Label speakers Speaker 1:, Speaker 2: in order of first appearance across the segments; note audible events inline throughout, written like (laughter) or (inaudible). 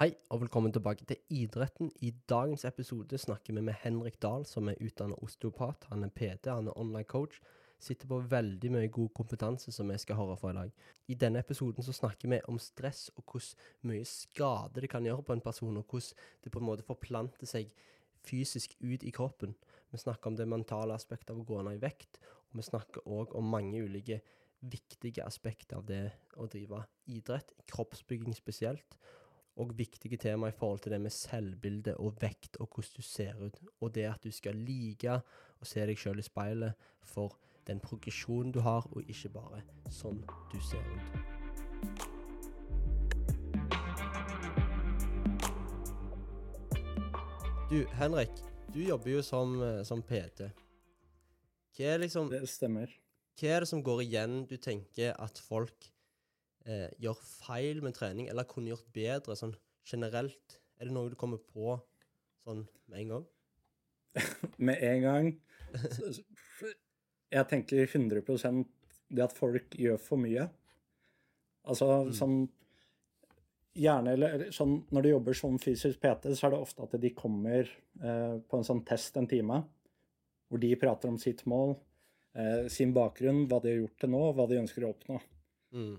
Speaker 1: Hei, og velkommen tilbake til idretten. I dagens episode snakker vi med Henrik Dahl, som er utdannet osteopat. Han er PT, han er online coach. Sitter på veldig mye god kompetanse som vi skal høre fra i dag. I denne episoden så snakker vi om stress, og hvor mye skade det kan gjøre på en person, og hvordan det på en måte forplanter seg fysisk ut i kroppen. Vi snakker om det mentale aspektet av å gå ned i vekt, og vi snakker òg om mange ulike viktige aspekter av det å drive idrett, kroppsbygging spesielt og viktige tema i forhold til det med selvbilde og vekt og hvordan du ser ut, og det at du skal like å se deg sjøl i speilet for den progresjonen du har, og ikke bare sånn du ser ut. Du, Henrik, du jobber jo som, eh, som PT. Hva er liksom
Speaker 2: Det stemmer.
Speaker 1: Hva er det som går igjen du tenker at folk eh, gjør feil med trening, eller kunne gjort bedre sånn generelt? Er det noe du kommer på sånn med en gang? (laughs)
Speaker 2: Med en gang Jeg tenker 100% det at folk gjør for mye. Altså sånn Gjerne eller eller sånn Når du jobber som fysisk PT, så er det ofte at de kommer eh, på en sånn test en time, hvor de prater om sitt mål, eh, sin bakgrunn, hva de har gjort til nå, hva de ønsker å oppnå.
Speaker 1: Mm.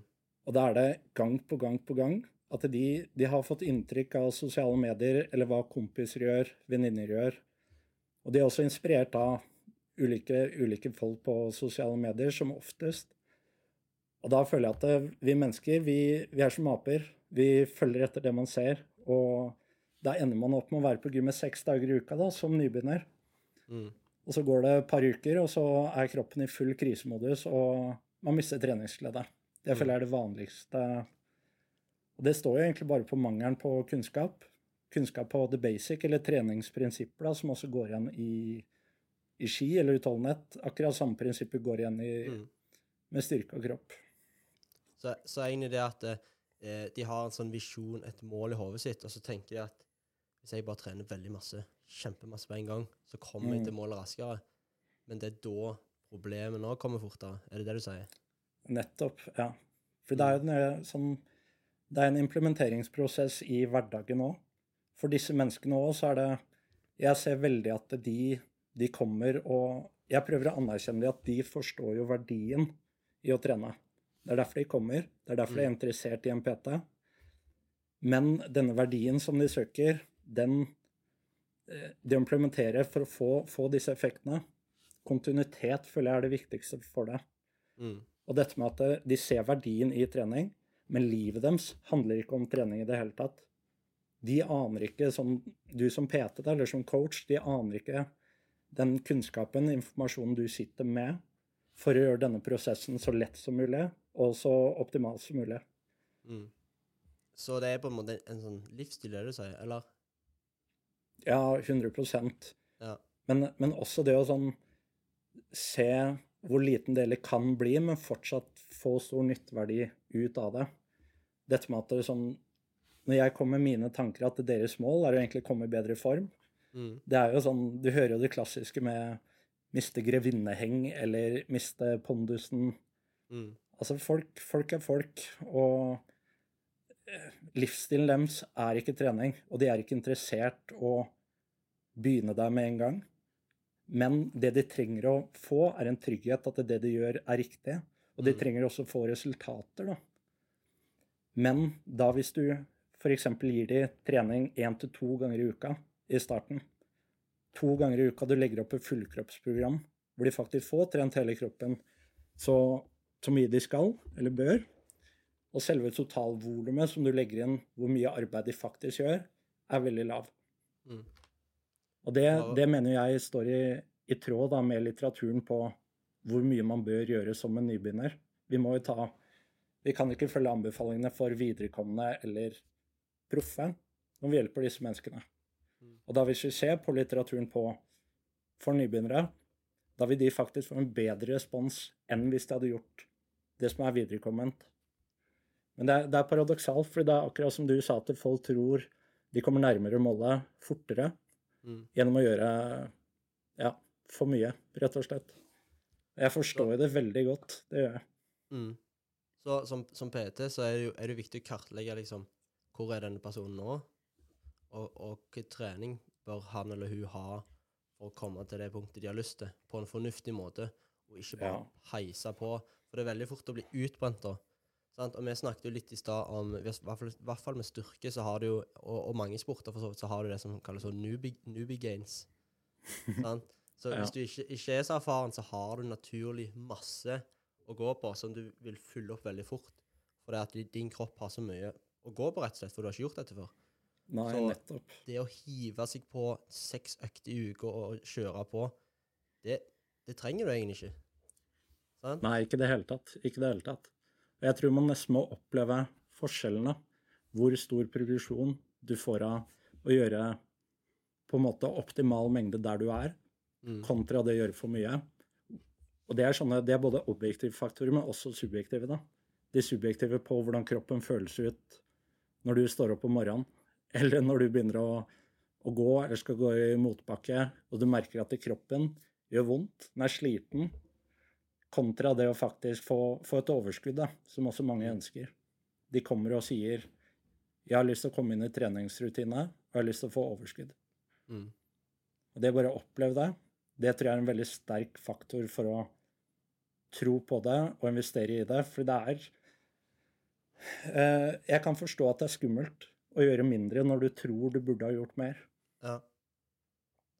Speaker 2: Og da er det gang på gang på gang at de, de har fått inntrykk av sosiale medier, eller hva kompiser gjør, venninner gjør. Og de er også inspirert av ulike, ulike folk på sosiale medier, som oftest. Og da føler jeg at det, vi mennesker, vi, vi er som aper. Vi følger etter det man ser. Og da ender man opp med å være på gymmet seks dager i uka da, som nybegynner.
Speaker 1: Mm.
Speaker 2: Og så går det et par uker, og så er kroppen i full krisemodus, og man mister treningsglede. Det føler jeg er det vanligste. Og det står jo egentlig bare på mangelen på kunnskap. Kunnskap på the basic, eller treningsprinsipper, da, som også går igjen i, i ski eller utholdenhet. Akkurat samme prinsipper går igjen i,
Speaker 1: Mm.
Speaker 2: med styrke og kropp.
Speaker 1: Så, så egentlig det at eh, de har en sånn visjon, et mål i hodet sitt, og så tenker de at hvis jeg bare trener veldig masse, kjempemasse på en gang, så kommer jeg til målet raskere. Men det er da problemet nå kommer fortere. Er det det du sier?
Speaker 2: Nettopp, ja. For det er jo en, sånn, det er en implementeringsprosess i hverdagen òg. For disse menneskene òg, så er det Jeg ser veldig at de, de kommer og Jeg prøver å anerkjenne at de forstår jo verdien i å trene. Det er derfor de kommer. Det er derfor de er interessert i en PT. Men denne verdien som de søker, den de implementerer for å få, få disse effektene Kontinuitet føler jeg er det viktigste for det.
Speaker 1: Mm.
Speaker 2: Og dette med at de ser verdien i trening, men livet deres handler ikke om trening i det hele tatt. De aner ikke, som du som PT eller som coach, de aner ikke den kunnskapen, informasjonen du sitter med, for å gjøre denne prosessen så lett som mulig, og så optimalt som mulig.
Speaker 1: Mm. Så det er på en måte en, sånn livsstil, det du sier, eller?
Speaker 2: Ja, 100
Speaker 1: Ja.
Speaker 2: Men, men også det å sånn se hvor liten del det kan bli, men fortsatt få stor nytteverdi ut av det. Dette med at det sånn Når jeg kommer med mine tanker at deres mål er å egentlig komme i bedre form
Speaker 1: Mm.
Speaker 2: Det er jo sånn Du hører jo det klassiske med miste grevinneheng eller miste pondusen.
Speaker 1: Mm.
Speaker 2: Altså, folk, folk er folk, og eh, livsstilen deres er ikke trening. Og de er ikke interessert å begynne der med en gang. Men det de trenger å få, er en trygghet at det de gjør, er riktig. Og de trenger også å få resultater, da. Men da hvis du f.eks. gir de trening én til to ganger i uka i starten, to ganger i uka du legger opp et fullkroppsprogram hvor de faktisk får trent hele kroppen så, så mye de skal, eller bør, og selve totalvolumet som du legger inn, hvor mye arbeid de faktisk gjør, er veldig lav.
Speaker 1: Mm.
Speaker 2: Og det, det mener jeg står i, i tråd da, med litteraturen på hvor mye man bør gjøre som en nybegynner. Vi må jo ta Vi kan ikke følge anbefalingene for viderekomne eller proffe når vi hjelper disse menneskene. Og da hvis vi ser på litteraturen på for nybegynnere, da vil de faktisk få en bedre respons enn hvis de hadde gjort det som er viderekomment. Men det er, det er paradoksalt, for det er akkurat som du sa, at folk tror de kommer nærmere målet fortere
Speaker 1: Mm.
Speaker 2: gjennom å gjøre ja, for mye, rett og slett. Jeg forstår jo det veldig godt. Det gjør jeg.
Speaker 1: Mm. Så som, som PT så er det jo er det viktig å kartlegge liksom hvor er denne personen nå, og, og hvilken trening bør han eller hun ha for å komme til det punktet de har lyst til, på en fornuftig måte, og ikke bare
Speaker 2: Ja.
Speaker 1: heise på. For det er veldig fort å bli utbrent da. Sant? Og vi snakket jo litt i stad om, i hvert fall, med styrke, så har du jo, og, og mange sporter for så vidt, så har du det som kalles sånn newbie, newbie gains. sant? Så (laughs)
Speaker 2: Ja.
Speaker 1: hvis du ikke, ikke er så erfaren, så har du naturlig masse å gå på som du vil fylle opp veldig fort. For det at din kropp har så mye å gå på, rett og slett, for du har ikke gjort dette før.
Speaker 2: Nei,
Speaker 1: Så-
Speaker 2: nettopp.
Speaker 1: Det å hive seg på seks økter i uka og kjøre på, det, det trenger du egentlig ikke. Sant?
Speaker 2: Nei, ikke i det hele tatt. Ikke det hele tatt. Og jeg tror man nesten må oppleve forskjellene. Hvor stor progresjon du får av å gjøre på en måte optimal mengde der du er,
Speaker 1: Mm.
Speaker 2: kontra det å gjøre for mye. Og det er, sånne, det er både objektive faktorer, men også subjektive. da. De subjektive på hvordan kroppen føles ut når du står opp om morgenen, (laughs) eller når du begynner å, å gå eller skal gå i motbakke, og du merker at kroppen gjør vondt, den er sliten, kontra det å faktisk få, få et overskudd, da, som også mange ønsker. De kommer og sier 'Jeg har lyst til å komme inn i treningsrutine, og jeg har lyst til å få overskudd'.
Speaker 1: Mm.
Speaker 2: Og det bare å oppleve det, det tror jeg er en veldig sterk faktor for å tro på det og investere i det. For det er eh, Jeg kan forstå at det er skummelt å gjøre mindre når du tror du burde ha gjort mer.
Speaker 1: Ja.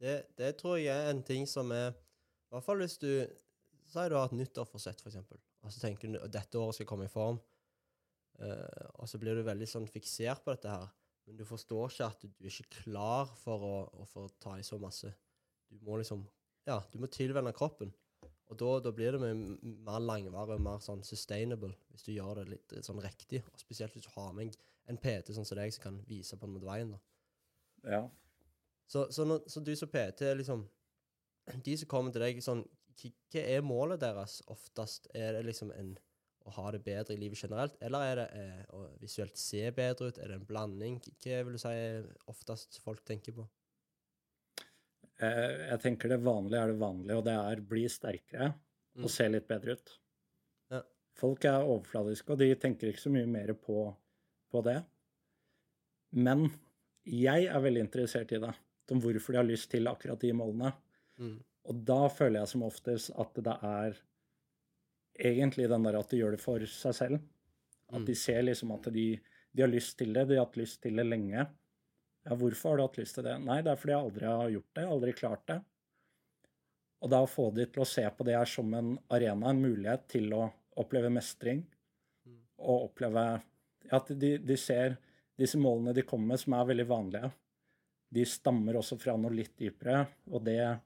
Speaker 1: Det, det tror jeg er en ting som er I hvert fall hvis du Du har et nyttårsforsett, for eksempel, og så tenker du at dette året skal komme i form, Uh, og så blir du veldig sånn fiksert på dette her, men du forstår ikke at du, du er ikke klar for å, å få ta i så masse. Du må liksom Ja, du må tilvenne kroppen. Og da, da blir det mer langvarig og mer sånn sustainable, hvis du gjør det litt sånn riktig. Og spesielt hvis du har med en, en PT sånn som deg, som kan vise på en måte veien. da.
Speaker 2: Ja.
Speaker 1: Så, så, når, så du som PT, liksom De som kommer til deg, sånn hva- er målet deres oftest? Er det liksom en å ha det bedre i livet generelt, eller er det eh, å visuelt se bedre ut? Er det en blanding? Hva vil du si oftest folk tenker på?
Speaker 2: Eh, Jeg tenker det vanlige er det vanlige, og det er bli sterkere
Speaker 1: Mm.
Speaker 2: og se litt bedre ut.
Speaker 1: Ja.
Speaker 2: Folk er overfladiske, og de tenker ikke så mye mer på, på det. Men jeg er veldig interessert i det, om hvorfor de har lyst til akkurat de målene.
Speaker 1: Mm.
Speaker 2: Da føler jeg som oftest at det er egentlig den der at de gjør det for seg selv. At
Speaker 1: Mm.
Speaker 2: de ser liksom at de, de har lyst til det, de har hatt lyst til det lenge. Ja, hvorfor har du hatt lyst til det? Nei, det er fordi jeg aldri har gjort det, aldri klart det. Og da å få de til å se på det her som en arena, en mulighet til å oppleve mestring,
Speaker 1: Mm.
Speaker 2: og oppleve at de, de ser disse målene de kommer med, som er veldig vanlige, de stammer også fra noe litt dypere, og det,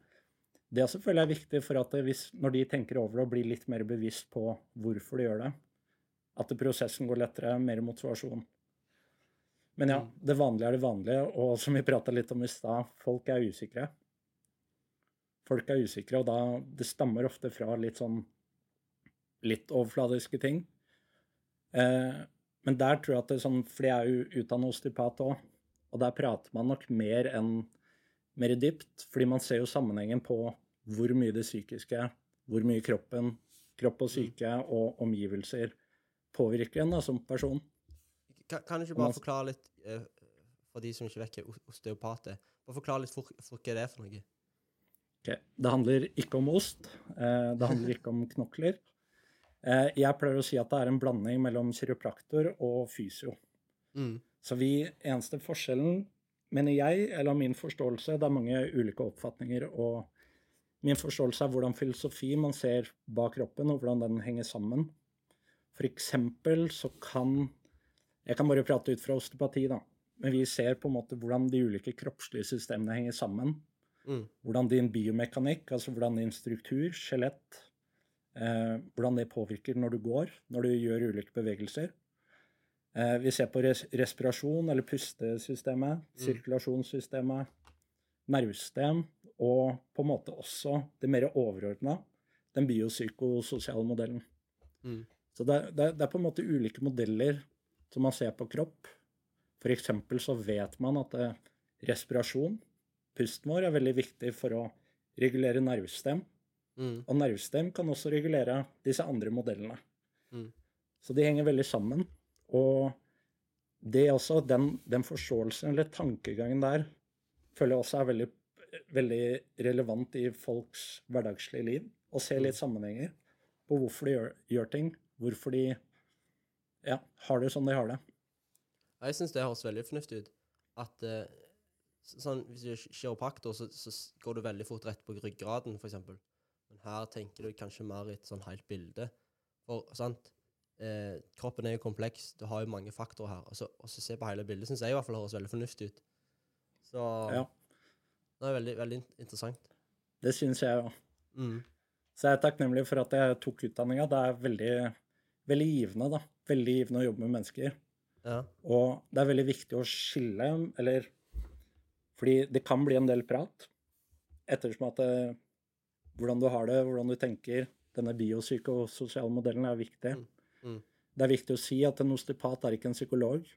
Speaker 2: det er selvfølgelig viktig for at hvis, når de tenker over det og blir litt mer bevisst på hvorfor de gjør det, at prosessen går lettere, mer motivasjon. Men ja,
Speaker 1: Mm.
Speaker 2: det vanlige er det vanlige, og som vi prata litt om i stad, folk er usikre. Folk er usikre, og da Det stammer ofte fra litt sånn litt overfladiske ting. Eh, men der tror jeg at det er sånn For jeg er jo utdannet osteopat òg, og der prater man nok mer enn mer dypt, fordi man ser jo sammenhengen på hvor mye det psykiske, hvor mye kroppen, kropp og syke og omgivelser påvirker en da, som person.
Speaker 1: Kan, kan du ikke bare forklare litt, eh, for de som ikke vekker hva o- osteopat er, bare forklare litt for, for hva det er for noe?
Speaker 2: Okay. Det handler ikke om ost. eh, Det handler ikke om knokler. (laughs) Eh, Jeg pleier å si at det er en blanding mellom kiropraktor og fysio.
Speaker 1: Mm.
Speaker 2: Så vi, eneste forskjellen, mener jeg, eller min forståelse, det er mange ulike oppfatninger, og min forståelse er hvordan filosofi man ser bak kroppen, og hvordan den henger sammen. For eksempel så kan Jeg kan bare prate ut fra osteopati, da. Men vi ser på en måte hvordan de ulike kroppslige systemene henger sammen.
Speaker 1: Mm.
Speaker 2: Hvordan din biomekanikk, altså hvordan din struktur, skjelett, eh, hvordan det påvirker når du går, når du gjør ulike bevegelser. Eh, vi ser på res respirasjon, eller pustesystemet, sirkulasjonssystemet, nervesystem, og på en måte også det mer overordna, den biopsykososiale modellen.
Speaker 1: Mm.
Speaker 2: Så det, er- det, er- på en måte ulike modeller som man ser på kropp. Eksempel så vet man at eh, respirasjon, pusten vår, er veldig viktig for å regulere nervestem.
Speaker 1: Mm.
Speaker 2: Og nervestem kan også regulere disse andre modellene.
Speaker 1: Mm.
Speaker 2: Så de henger veldig sammen. Og det også, den, den forståelsen eller tankegangen der, føler jeg også er veldig, veldig relevant i folks hverdagslige liv. Å se litt sammenhenger på hvorfor de gjør, gjør ting. Hvorfor de ja, har det som de har det.
Speaker 1: Jeg syns det høres veldig fornuftig ut. At uh, sånn, Hvis du er kiropraktor, så, så går du veldig fort rett på ryggraden, f.eks. Men her tenker du kanskje mer i et sånn helt bilde. For sant, eh, kroppen er jo kompleks, du har jo mange faktorer her. Og og så se på hele bildet syns jeg i hvert fall høres veldig fornuftig ut. Så
Speaker 2: Ja,
Speaker 1: det er veldig, veldig interessant.
Speaker 2: det syns jeg òg.
Speaker 1: Mm.
Speaker 2: Så jeg er takknemlig for at jeg tok utdanninga. Det er veldig, veldig givende, da. Veldig givende å jobbe med mennesker.
Speaker 1: Ja.
Speaker 2: Og det er veldig viktig å skille, eller Fordi det kan bli en del prat ettersom at det, hvordan du har det, hvordan du tenker Denne biopsykososiale modellen er viktig.
Speaker 1: Mm, mm.
Speaker 2: Det er viktig å si at en osteopat er ikke en psykolog,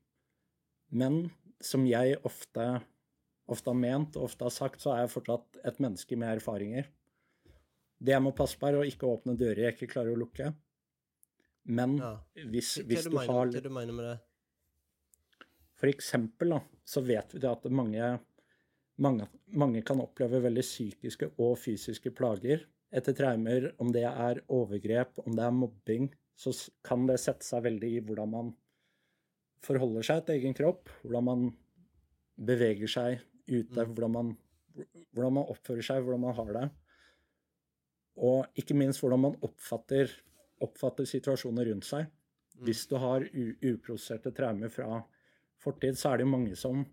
Speaker 2: men som jeg ofte, ofte har ment og ofte har sagt, så er jeg fortsatt et menneske med erfaringer. Det jeg må passe på, er å ikke åpne dører jeg ikke klarer å lukke. Men
Speaker 1: ja.
Speaker 2: hvis, hvis
Speaker 1: du mener,
Speaker 2: har
Speaker 1: hva du mener med det?
Speaker 2: For eksempel da, så vet vi det at mange, mange, mange kan oppleve veldig psykiske og fysiske plager etter traumer. Om det er overgrep, om det er mobbing, så kan det sette seg veldig i hvordan man forholder seg til egen kropp, hvordan man beveger seg ute,
Speaker 1: Mm.
Speaker 2: hvordan, man, hvordan man oppfører seg, hvordan man har det. Og ikke minst hvordan man oppfatter, oppfatter situasjoner rundt seg.
Speaker 1: Mm.
Speaker 2: Hvis du har uprosesserte traumer fra fortid, så er det mange som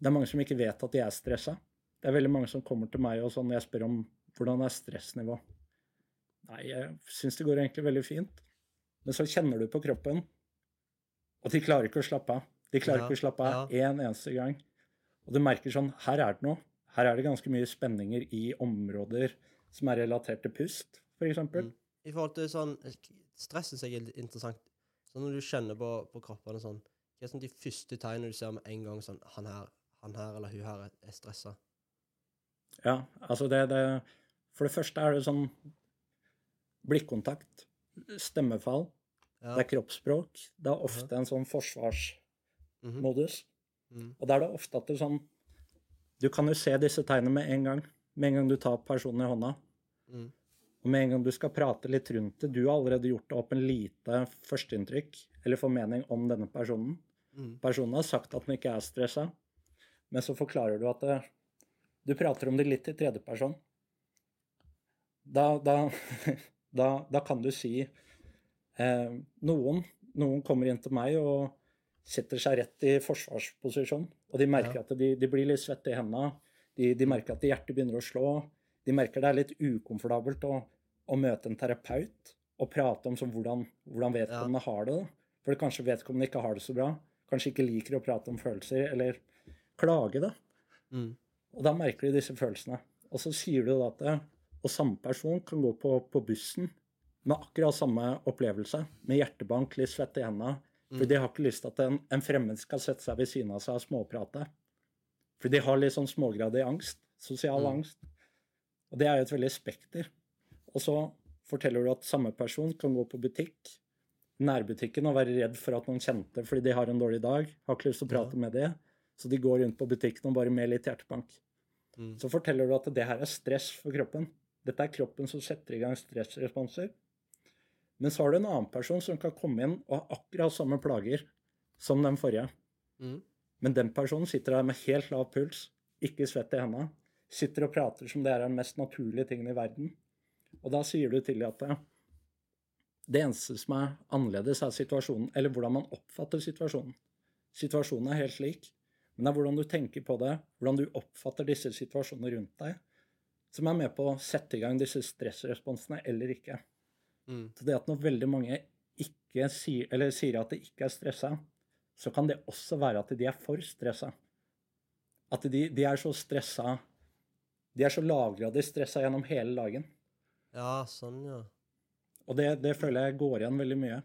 Speaker 2: Det er mange som ikke vet at de er stressa. Det er veldig mange som kommer til meg og sånn, jeg spør om hvordan er stressnivå. Nei, jeg syns det går egentlig veldig fint. Men så kjenner du på kroppen, og de klarer ikke å slappe av. De klarer
Speaker 1: Ja,
Speaker 2: ikke å slappe av
Speaker 1: ja.
Speaker 2: én eneste gang. Og du merker sånn Her er det noe. Her er det ganske mye spenninger i områder som er relatert til pust, f.eks.
Speaker 1: Mm. I forhold til sånn Stress syns jeg er interessant. Sånn når du kjenner på, på kroppen sånn Hva er sånn de første tegnene du ser med en gang sånn Han her, han her eller hun her er, er stressa?
Speaker 2: Ja, altså det, det For det første er det sånn blikkontakt, stemmefall,
Speaker 1: Ja.
Speaker 2: det er kroppsspråk. Det er ofte en sånn forsvarsmodus.
Speaker 1: Mm.
Speaker 2: Og da er det ofte at det sånn Du kan jo se disse tegnene med en gang. Med en gang du tar personen i hånda.
Speaker 1: Mm.
Speaker 2: Og med en gang du skal prate litt rundt det. Du har allerede gjort deg opp en lite førsteinntrykk eller formening om denne personen.
Speaker 1: Mm.
Speaker 2: Personen har sagt at den ikke er stressa, men så forklarer du at det, du prater om det litt i tredjeperson. Da, da, (laughs) da, da kan du si eh, noen, noen kommer inn til meg og setter seg rett i forsvarsposisjon, og de merker
Speaker 1: Ja.
Speaker 2: at de, de blir litt svette i hendene. De, de merker at hjertet begynner å slå. De merker det er litt ukomfortabelt å, å møte en terapeut og prate om hvordan, hvordan vedkommende har det. da. For kanskje vedkommende ikke har det så bra. Kanskje ikke liker å prate om følelser, eller klage, da.
Speaker 1: Mm.
Speaker 2: Og da merker de disse følelsene. Og så sier du da at det, og samme person kan gå på, på bussen med akkurat samme opplevelse, med hjertebank, litt svette i hendene. For de har ikke lyst til at en, en fremmed skal sette seg ved siden av seg og småprate. For de har litt sånn smågradig angst. Sosial
Speaker 1: Mm.
Speaker 2: angst. Og det er jo et veldig spekter. Og så forteller du at samme person kan gå på butikk, nærbutikken, og være redd for at noen kjente fordi de har en dårlig dag, har ikke lyst til å prate med det, så de går rundt på butikken og bare med litt hjertebank.
Speaker 1: Mm.
Speaker 2: Så forteller du at det her er stress for kroppen. Dette er kroppen som setter i gang stressresponser. Men så har du en annen person som kan komme inn og ha akkurat samme plager som den forrige.
Speaker 1: Mm.
Speaker 2: Men den personen sitter der med helt lav puls, ikke svett i hendene, sitter og prater som det er den mest naturlige tingen i verden. Og da sier du til dem at det, det eneste som er annerledes, er situasjonen, eller hvordan man oppfatter situasjonen. Situasjonen er helt lik, men det er hvordan du tenker på det, hvordan du oppfatter disse situasjonene rundt deg, som er med på å sette i gang disse stressresponsene eller ikke.
Speaker 1: Mm.
Speaker 2: Så det at når veldig mange ikke sier, eller sier at de ikke er stressa, så kan det også være at de er for stressa. At de, de er så stressa De er så lavgradig stressa gjennom hele dagen.
Speaker 1: Ja, sånn, ja.
Speaker 2: Og det, det føler jeg går igjen veldig mye.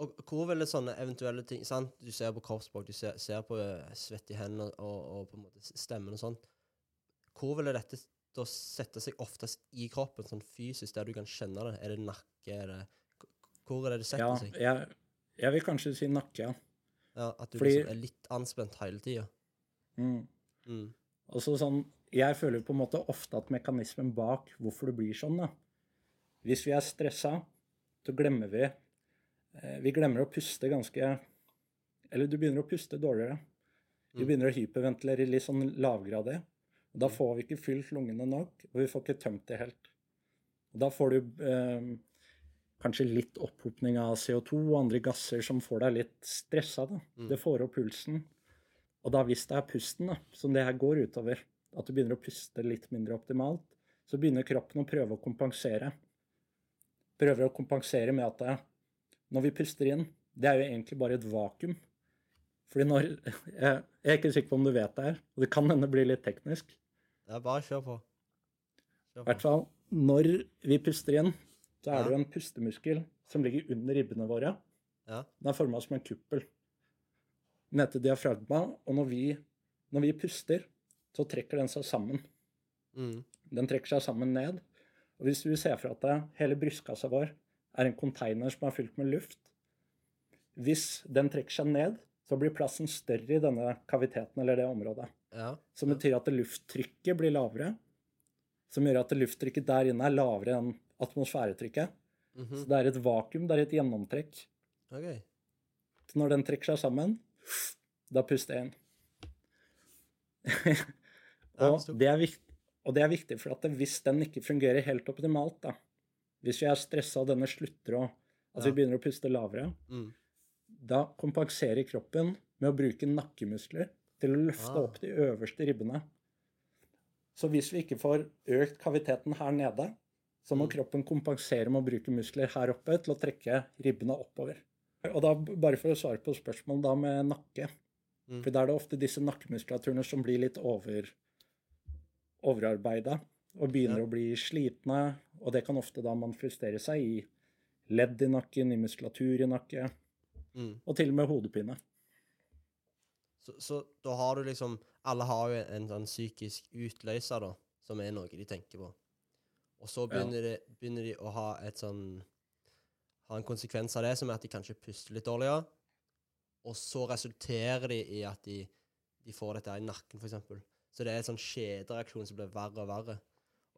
Speaker 1: Og hvor ville sånne eventuelle ting sant? Du ser på kroppsspråk, du ser, ser på svette svett i hendene og, og på en måte stemmen og sånn. Hvor ville dette da setter seg oftest i kroppen, sånn fysisk, der du kan kjenne det? Er det nakke? Er det, hvor er det det setter
Speaker 2: Ja,
Speaker 1: seg?
Speaker 2: jeg, jeg vil kanskje si nakke. ja.
Speaker 1: Ja, At du
Speaker 2: Fordi-
Speaker 1: liksom er litt anspent hele tida.
Speaker 2: Mm.
Speaker 1: Mm.
Speaker 2: Og så sånn, Jeg føler på en måte ofte at mekanismen bak hvorfor det blir sånn da. Hvis vi er stressa, så glemmer vi eh, Vi glemmer å puste ganske Eller du begynner å puste dårligere. Du
Speaker 1: Mm.
Speaker 2: begynner å hyperventilere litt sånn lavgradig. Da får vi ikke fylt lungene nok, og vi får ikke tømt det helt. Da får du eh, kanskje litt opphopning av CO2 og andre gasser som får deg litt stressa.
Speaker 1: Mm.
Speaker 2: Det får opp pulsen. Og da hvis det er pusten da, som det her går utover, at du begynner å puste litt mindre optimalt, så begynner kroppen å prøve å kompensere. Prøver å kompensere med at det, når vi puster inn, det er jo egentlig bare et vakuum. Fordi når (laughs) Jeg er ikke sikker på om du vet det her, og det kan hende bli litt teknisk.
Speaker 1: Ja, bare kjør på.
Speaker 2: I hvert fall når vi puster inn, så er det jo en pustemuskel som ligger under ribbene våre.
Speaker 1: Ja.
Speaker 2: Den er forma som en kuppel. Den heter diafragma, og når vi, når vi puster, så trekker den seg sammen.
Speaker 1: Mm.
Speaker 2: Den trekker seg sammen ned. Og hvis du ser for deg at hele brystkassa vår er en container som er fylt med luft Hvis den trekker seg ned, så blir plassen større i denne kaviteten eller det området.
Speaker 1: Ja.
Speaker 2: Som betyr at lufttrykket blir lavere. Som gjør at lufttrykket der inne er lavere enn atmosfæretrykket.
Speaker 1: Mhm.
Speaker 2: Så det er et vakuum, det er et gjennomtrekk.
Speaker 1: OK.
Speaker 2: Så når den trekker seg sammen, da puster jeg inn. (laughs) Og, det er viktig, og det er viktig, for at hvis den ikke fungerer helt optimalt, da Hvis vi er stressa og denne slutter å Altså
Speaker 1: Ja.
Speaker 2: vi begynner å puste lavere,
Speaker 1: Mm.
Speaker 2: Da kompenserer kroppen med å bruke nakkemuskler til å løfte
Speaker 1: Ah.
Speaker 2: opp de øverste ribbene. Så hvis vi ikke får økt kaviteten her nede, så må
Speaker 1: Mm.
Speaker 2: kroppen kompensere med å bruke muskler her oppe til å trekke ribbene oppover. Og da, bare for å svare på spørsmålet da med nakke,
Speaker 1: Mm.
Speaker 2: for da er det ofte disse nakkemuskulaturene som blir litt over, overarbeida og begynner
Speaker 1: Ja.
Speaker 2: å bli slitne, og det kan ofte da manifestere seg i ledd i nakken, i muskulatur i nakke,
Speaker 1: Mm.
Speaker 2: og til og med hodepine.
Speaker 1: Så, så da har du liksom Alle har jo en, sånn psykisk utløser, da, som er noe de tenker på. Og så
Speaker 2: Ja.
Speaker 1: begynner, de, begynner de å ha et sånn Ha en konsekvens av det, som er at de kanskje puster litt dårligere. Og så resulterer de i at de, de får dette i nakken, f.eks. Så det er en sånn kjedereaksjon som blir verre og verre.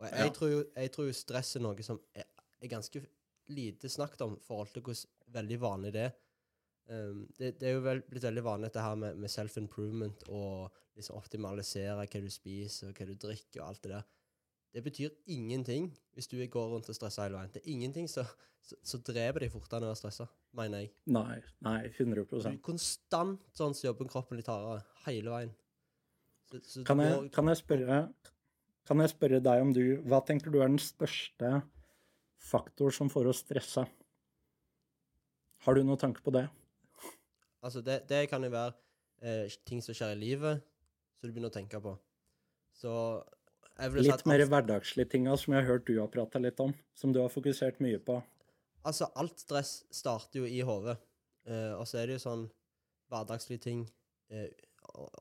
Speaker 1: Og jeg,
Speaker 2: Ja.
Speaker 1: tror, jo, jeg tror jo stress er noe som er, er ganske lite snakket om i forhold til hvordan veldig vanlig det er. Um, det, det er jo vel, blitt veldig vanlig dette her med, med self-improvement og liksom optimalisere hva du spiser og hva du drikker og alt det der. Det betyr ingenting hvis du går rundt og stresser hele veien. Det er ingenting som så, så dreper deg fortere enn å være stressa, mener jeg.
Speaker 2: Nei, nei, 100
Speaker 1: Du er konstant sånn som jobber kroppen litt hardere hele veien. Så, så
Speaker 2: kan jeg,
Speaker 1: går-
Speaker 2: kan, jeg spørre, kan jeg spørre deg om du Hva tenker du er den største faktor som får oss stressa? Har du noen tanke på det?
Speaker 1: Altså, det, det kan jo være eh, ting som skjer i livet, som du begynner å tenke på. Så
Speaker 2: Litt mer hverdagslige tinga som jeg har hørt du har prata litt om, som du har fokusert mye på.
Speaker 1: Altså, alt stress starter jo i hodet. Eh, og så er det jo sånn hverdagslige ting, eh,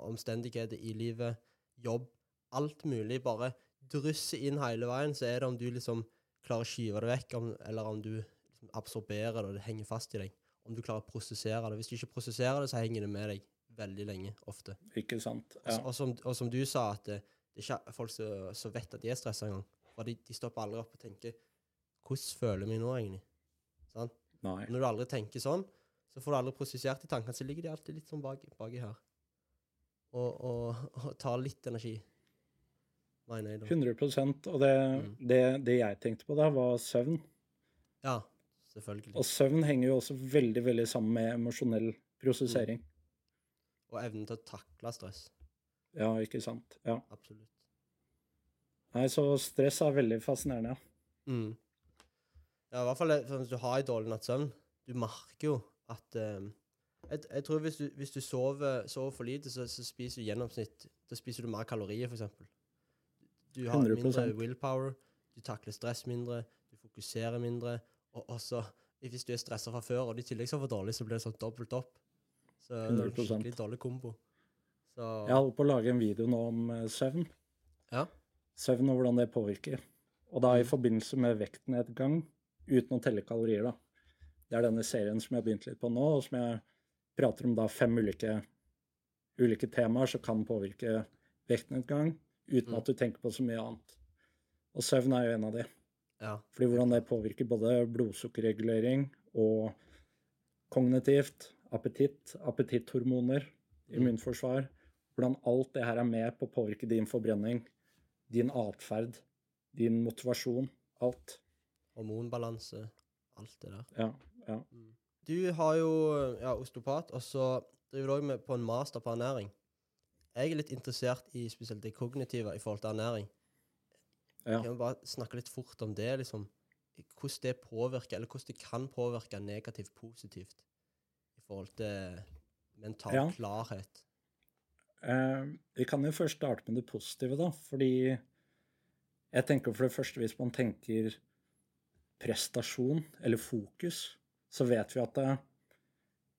Speaker 1: omstendigheter i livet, jobb, alt mulig. Bare drysser inn hele veien, så er det om du liksom klarer å skyve det vekk, om, eller om du liksom absorberer det, og det henger fast i deg. Om du klarer å prosessere det. Hvis du ikke prosesserer det, så henger det med deg veldig lenge, ofte.
Speaker 2: Ikke sant? Ja.
Speaker 1: og, som, og som du sa, at det, det er ikke folk som, vet at de er stressa engang. For de, de stopper aldri opp og tenker Hvordan føler jeg meg nå, egentlig?
Speaker 2: Sånn?
Speaker 1: Når du aldri tenker sånn, så får du aldri prosessert de tankene, så ligger de alltid litt sånn bak, baki her. Og, og, og tar litt energi, Nei, nei, da.
Speaker 2: 100 Og det,
Speaker 1: Mm.
Speaker 2: det, det jeg tenkte på da, var søvn.
Speaker 1: Ja, selvfølgelig.
Speaker 2: Og søvn henger jo også veldig veldig sammen med emosjonell prosessering.
Speaker 1: Og evnen til å takle stress.
Speaker 2: Ja, ikke sant? Ja.
Speaker 1: Absolutt.
Speaker 2: Nei, så stress er veldig fascinerende.
Speaker 1: Mm. Ja, i hvert fall hvis du har en dårlig natts søvn, du merker jo at eh, jeg, jeg tror hvis du, hvis du sover, sover for lite, så, så spiser du gjennomsnitt Da spiser du mer kalorier, f.eks. Du har
Speaker 2: 100%.
Speaker 1: mindre willpower, du takler stress mindre, du fokuserer mindre. Og også, hvis du er stressa fra før, og du i tillegg sover dårlig, så blir det sånn dobbelt opp. Så det er en
Speaker 2: 100%.
Speaker 1: skikkelig dårlig kombo. Så
Speaker 2: Jeg holder på å lage en video nå om eh, søvn.
Speaker 1: Ja.
Speaker 2: Søvn og hvordan det påvirker. Og da i forbindelse med vektnedgang, uten å telle kalorier, da. Det er denne serien som jeg har begynt litt på nå, og som jeg prater om da fem ulike, ulike temaer som kan påvirke vektnedgang, uten
Speaker 1: Mm.
Speaker 2: at du tenker på så mye annet. Og søvn er jo en av de.
Speaker 1: Ja.
Speaker 2: Fordi hvordan det påvirker både blodsukkerregulering og kognitivt, appetitt, appetitthormoner,
Speaker 1: Mm.
Speaker 2: immunforsvar. Hvordan alt det her er med på å påvirke din forbrenning, din atferd, din motivasjon. Alt.
Speaker 1: Hormonbalanse. Alt det der.
Speaker 2: Ja. ja.
Speaker 1: Du har jo ja, osteopat, og så driver du òg med på en master på ernæring. Jeg er litt interessert i spesielt det kognitive i forhold til ernæring.
Speaker 2: Ja.
Speaker 1: Kan vi bare snakke litt fort om det, liksom? Hvordan det påvirker, eller hvordan det kan påvirke negativt positivt i forhold til mental
Speaker 2: Ja.
Speaker 1: klarhet.
Speaker 2: Eh, vi kan jo først starte med det positive, da. Fordi jeg tenker for det første, hvis man tenker prestasjon eller fokus, så vet vi at det,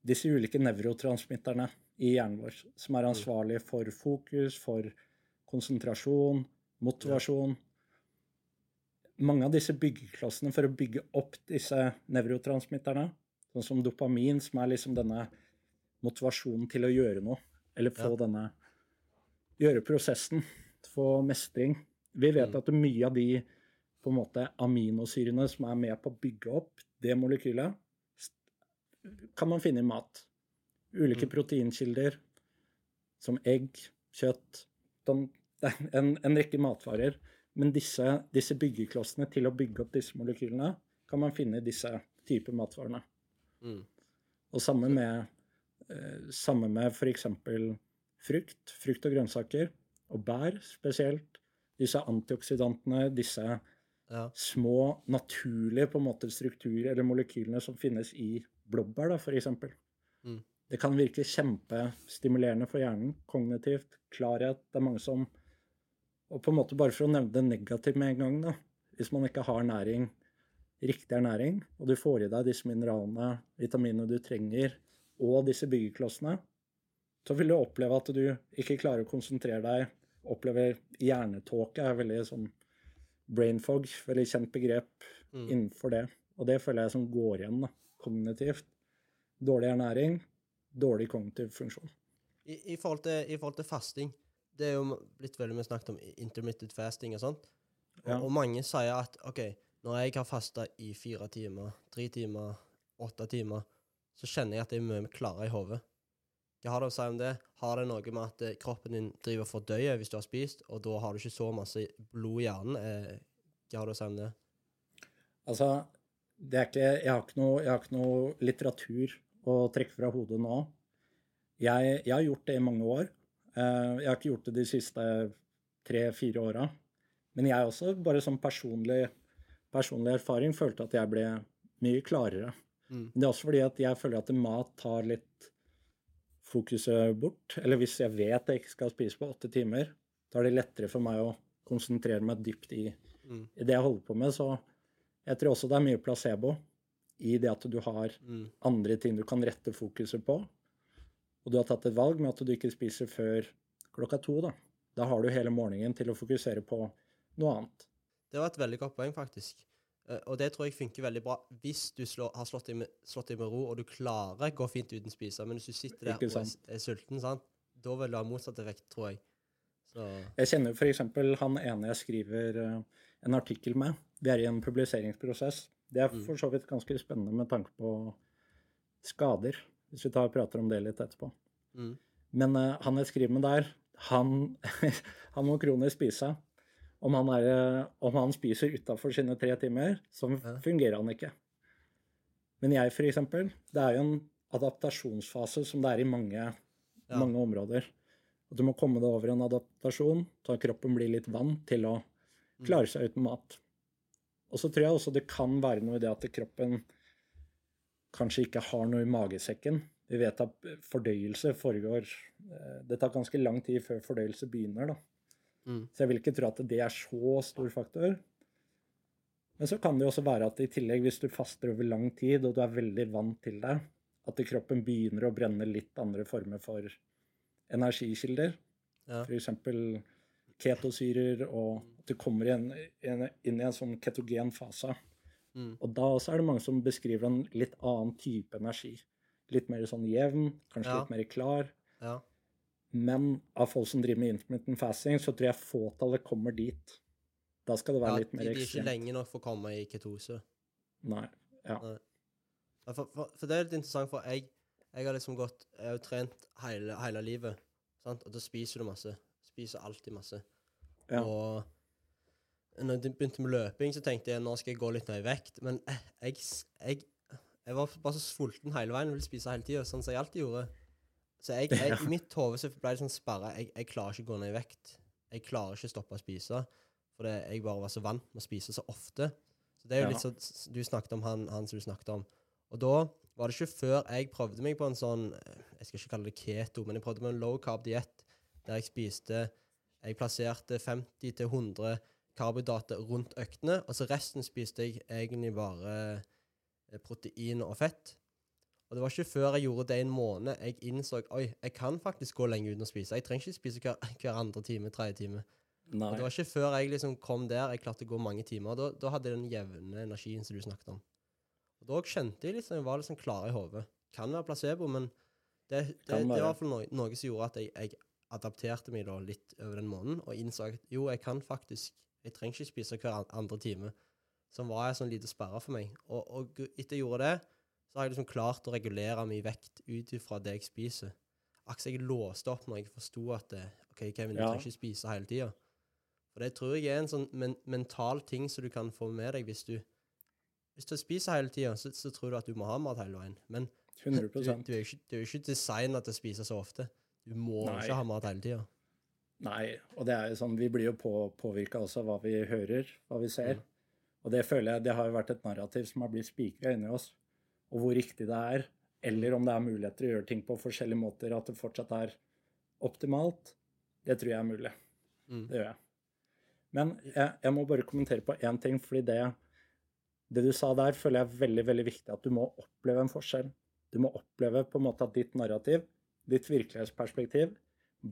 Speaker 2: disse ulike nevrotransmitterne i hjernen vår, som er ansvarlige for fokus, for konsentrasjon, motivasjon Mange av disse byggeklossene for å bygge opp disse nevrotransmitterne, sånn som dopamin, som er liksom denne motivasjonen til å gjøre noe, eller få
Speaker 1: Ja.
Speaker 2: denne Gjøre prosessen, få mestring. Vi vet
Speaker 1: Mm.
Speaker 2: at mye av de på en måte aminosyrene som er med på å bygge opp det molekylet, kan man finne i mat. Ulike
Speaker 1: Mm.
Speaker 2: proteinkilder, som egg, kjøtt den, Det er en, en rekke matvarer. Men disse, disse byggeklossene til å bygge opp disse molekylene kan man finne i disse typer matvarene.
Speaker 1: Mm.
Speaker 2: Og samme med, eh, samme med f.eks. frukt, frukt og grønnsaker, og bær spesielt. Disse antioksidantene, disse
Speaker 1: Ja.
Speaker 2: små naturlige på en måte strukturer eller molekylene som finnes i blåbær, f.eks.
Speaker 1: Mm.
Speaker 2: Det kan virke kjempestimulerende for hjernen. Kognitivt, klarhet. Det er mange som Og på en måte bare for å nevne det negativt med en gang, da. Hvis man ikke har næring, riktig ernæring, og du får i deg disse mineralene, vitaminene du trenger, og disse byggeklossene, så vil du oppleve at du ikke klarer å konsentrere deg. Opplever hjernetåke er veldig sånn brain fog, veldig kjent begrep
Speaker 1: Mm.
Speaker 2: innenfor det. Og det føler jeg som går igjen da, kognitivt. Dårlig ernæring, dårlig kognitiv funksjon.
Speaker 1: I, i, forhold til, I forhold til fasting Det er jo blitt veldig mye snakket om intermittent fasting og sånt. Og,
Speaker 2: Ja.
Speaker 1: og mange sier at OK, når jeg har fasta i fire timer, tre timer, åtte timer, så kjenner jeg at jeg er mye klarere i hodet. Hva har du å si om det? Har det noe med at eh, kroppen din driver og fordøyer hvis du har spist, og da har du ikke så masse blod i hjernen? Eh, hva har du å si om det?
Speaker 2: Altså, det er ikke, jeg, har ikke noe, jeg har ikke noe litteratur å trekke fra hodet nå. Jeg, jeg har gjort det i mange år. Eh, Jeg har ikke gjort det de siste tre-fire åra. Men jeg også, bare som personlig, personlig erfaring, følte at jeg ble mye klarere.
Speaker 1: Mm.
Speaker 2: Men det er også fordi at jeg føler at mat tar litt fokuset bort. Eller hvis jeg vet jeg ikke skal spise på åtte timer, da er det lettere for meg å konsentrere meg dypt i,
Speaker 1: Mm.
Speaker 2: i det jeg holder på med. Så jeg tror også det er mye placebo i det at du har
Speaker 1: Mm.
Speaker 2: andre ting du kan rette fokuset på. Og du har tatt et valg med at du ikke spiser før klokka to. Da Da har du hele morgenen til å fokusere på noe annet.
Speaker 1: Det var et veldig godt poeng, faktisk. Eh, og det tror jeg funker veldig bra hvis du slår, har slått deg, med, slått deg med ro, og du klarer å gå fint uten spise. Men hvis du sitter der og er, er sulten, sant? da vil du ha motsatt effekt, tror jeg. Så
Speaker 2: Jeg kjenner f.eks. han ene jeg skriver eh, en artikkel med. Vi er i en publiseringsprosess. Det er
Speaker 1: Mm.
Speaker 2: for så vidt ganske spennende med tanke på skader, hvis vi tar og prater om det litt etterpå.
Speaker 1: mm.
Speaker 2: Men uh, han jeg skriver med der, han, (laughs) han må kronisk spise. Om han, er, eh, om han spiser utafor sine tre timer, så fungerer han ikke. Men jeg, for eksempel, det er jo en adaptasjonsfase som det er i mange,
Speaker 1: Ja.
Speaker 2: mange områder. At du må komme deg over en adaptasjon, så kroppen blir litt vant til å
Speaker 1: Mm.
Speaker 2: klare seg uten mat. Og så tror jeg også det kan være noe i det at kroppen kanskje ikke har noe i magesekken. Vi vet at fordøyelse foregår eh, Det tar ganske lang tid før fordøyelse begynner.
Speaker 1: Mm.
Speaker 2: Så jeg vil ikke tro at det er så stor faktor. Men så kan det jo også være at i tillegg, hvis du faster over lang tid, og du er veldig vant til det, at kroppen begynner å brenne litt andre former for energikilder.
Speaker 1: Ja.
Speaker 2: F.eks. ketosyrer, og at du kommer inn, inn, inn i en sånn ketogen fase.
Speaker 1: Mm.
Speaker 2: Og da også er det mange som beskriver en litt annen type energi. litt mer sånn jevn, kanskje
Speaker 1: Ja.
Speaker 2: litt mer klar.
Speaker 1: Ja.
Speaker 2: Men av folk som driver med intermittent fasting, så tror jeg fåtallet kommer dit. Da skal det være
Speaker 1: ja,
Speaker 2: litt mer
Speaker 1: de blir ikke lenge nok for å komme i ketose.
Speaker 2: Nei. Ja.
Speaker 1: Nei. For, for, for det er litt interessant, for jeg, jeg har liksom gått Jeg har jo trent hele, hele livet, sant? og da spiser du masse. Spiser alltid masse.
Speaker 2: Ja.
Speaker 1: Og når jeg begynte med løping, så tenkte jeg nå skal jeg gå litt ned i vekt. Men eh, jeg, jeg, jeg var bare så sulten hele veien og ville spise hele tida, sånn som jeg alltid gjorde. Så jeg, jeg, (laughs) i mitt hode ble det sånn sperra. Jeg, jeg klarer ikke å gå ned i vekt. Jeg klarer ikke å stoppe å spise, fordi jeg bare var så vant med å spise så ofte. Så det er jo
Speaker 2: Ja.
Speaker 1: litt sånn Du snakket om han, han som du snakket om. Og da var det ikke før jeg prøvde meg på en sånn eh, Jeg skal ikke kalle det keto, men jeg prøvde med en low carb diett der jeg spiste Jeg plasserte 50-100 karbohydrater rundt øktene, og så resten spiste jeg egentlig bare eh, protein og fett. Og det var ikke før jeg gjorde det en måned jeg innså oi, jeg kan faktisk gå lenge uten å spise. Jeg trenger ikke spise hver, (laughs) hver andre time, tredje time.
Speaker 2: Nei.
Speaker 1: Og det var ikke før jeg liksom kom der jeg klarte å gå mange timer. Da, da hadde jeg den jevne energien som du snakket om. Og da kjente jeg liksom, jeg var liksom klar i hodet. Kan være placebo, men det, det, det
Speaker 2: det
Speaker 1: var i hvert fall noe, noe som gjorde at jeg, jeg adapterte meg da litt over den måneden, og innså at jo, jeg kan faktisk Jeg trenger ikke spise hver andre time. Som var en sånn lite sperre for meg. Og, og etter jeg gjorde det, så har jeg liksom klart å regulere min vekt ut ifra det jeg spiser. Akkurat jeg låste opp når jeg forsto at det, OK, Kevin, du
Speaker 2: Ja.
Speaker 1: trenger ikke spise hele tida. For det tror jeg er en sånn men mental ting som du kan få med deg hvis du Hvis du spiser hele tida, så, så tror du at du må ha mat hele veien. Men
Speaker 2: 100%.
Speaker 1: du er jo ikke, du er ikke designa til å spise så ofte. Du må
Speaker 2: Nei.
Speaker 1: ikke ha mat hele tida.
Speaker 2: Nei, og det er jo sånn, vi blir jo på, påvirka også av hva vi hører, hva vi ser.
Speaker 1: Mm.
Speaker 2: Og det føler jeg, det har jo vært et narrativ som har blitt spikra inni oss. Og hvor riktig det er, eller om det er muligheter å gjøre ting på forskjellige måter, at det fortsatt er optimalt, det tror jeg er mulig.
Speaker 1: Mm.
Speaker 2: Det gjør jeg. Men jeg, jeg må bare kommentere på én ting, fordi det, det du sa der, føler jeg er veldig, veldig viktig. At du må oppleve en forskjell. Du må oppleve på en måte at ditt narrativ, ditt virkelighetsperspektiv,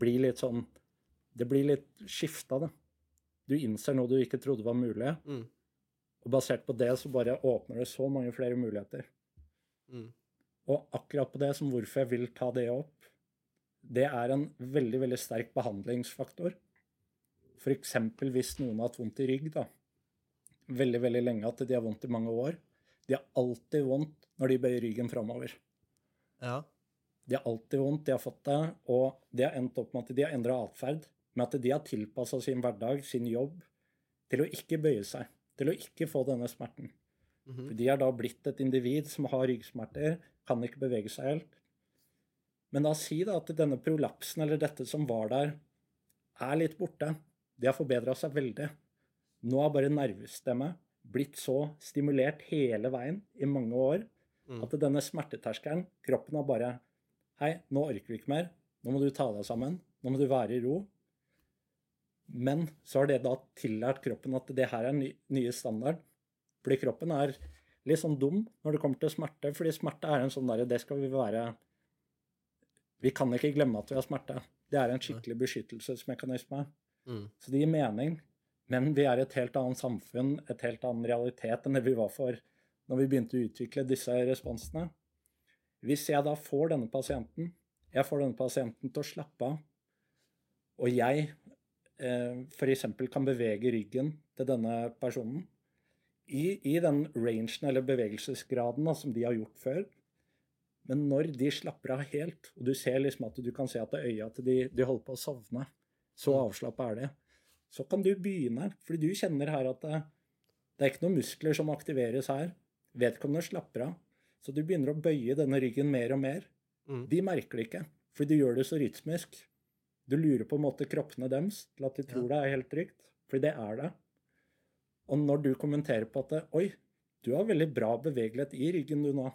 Speaker 2: blir litt sånn Det blir litt skifta, da. Du innser noe du ikke trodde var mulig,
Speaker 1: Mm.
Speaker 2: og basert på det så bare åpner det så mange flere muligheter.
Speaker 1: Mm.
Speaker 2: Og akkurat på det som hvorfor jeg vil ta det opp, det er en veldig, veldig sterk behandlingsfaktor. F.eks. hvis noen har hatt vondt i rygg, da. Veldig, veldig lenge at de har vondt i mange år. De har alltid vondt når de bøyer ryggen framover.
Speaker 1: Ja.
Speaker 2: De har alltid vondt, de har fått det, og de har endt opp med at de har endra atferd. Med at de har tilpassa sin hverdag, sin jobb, til å ikke bøye seg. Til å ikke få denne smerten.
Speaker 1: Mhm.
Speaker 2: For de er da blitt et individ som har ryggsmerter, kan ikke bevege seg helt. Men da si da at denne prolapsen, eller dette som var der, er litt borte. De har forbedra seg veldig. Nå har bare nervestemmet blitt så stimulert hele veien i mange år
Speaker 1: Mm.
Speaker 2: at denne smerteterskelen, kroppen har bare Hei, nå orker vi ikke mer. Nå må du ta deg sammen. Nå må du være i ro. Men så har det da tillært kroppen at det her er ny, nye standard. Fordi kroppen er litt sånn dum når det kommer til smerte. Fordi smerte er en sånn derre Det skal vi være Vi kan ikke glemme at vi har smerte. Det er en skikkelig beskyttelsesmekanisme.
Speaker 1: Mm.
Speaker 2: Så det gir mening. Men vi er et helt annet samfunn, et helt annen realitet enn det vi var for når vi begynte å utvikle disse responsene. Hvis jeg da får denne pasienten, jeg får denne pasienten til å slappe av, og jeg f.eks. kan bevege ryggen til denne personen i, i den rangen eller bevegelsesgraden da, som de har gjort før, men når de slapper av helt, og du ser liksom at du kan se at øya til de, de holder på å sovne, så avslappa er de, så kan du begynne. Fordi du kjenner her at det, det er ikke noen muskler som aktiveres her. Vedkommende slapper av. Så du begynner å bøye denne ryggen mer og mer.
Speaker 1: Mm.
Speaker 2: De merker det ikke, fordi du gjør det så rytmisk. Du lurer på en måte kroppene deres til at de tror det er helt trygt, for det er det. Og når du kommenterer på at Oi, du har veldig bra bevegelighet i ryggen du nå.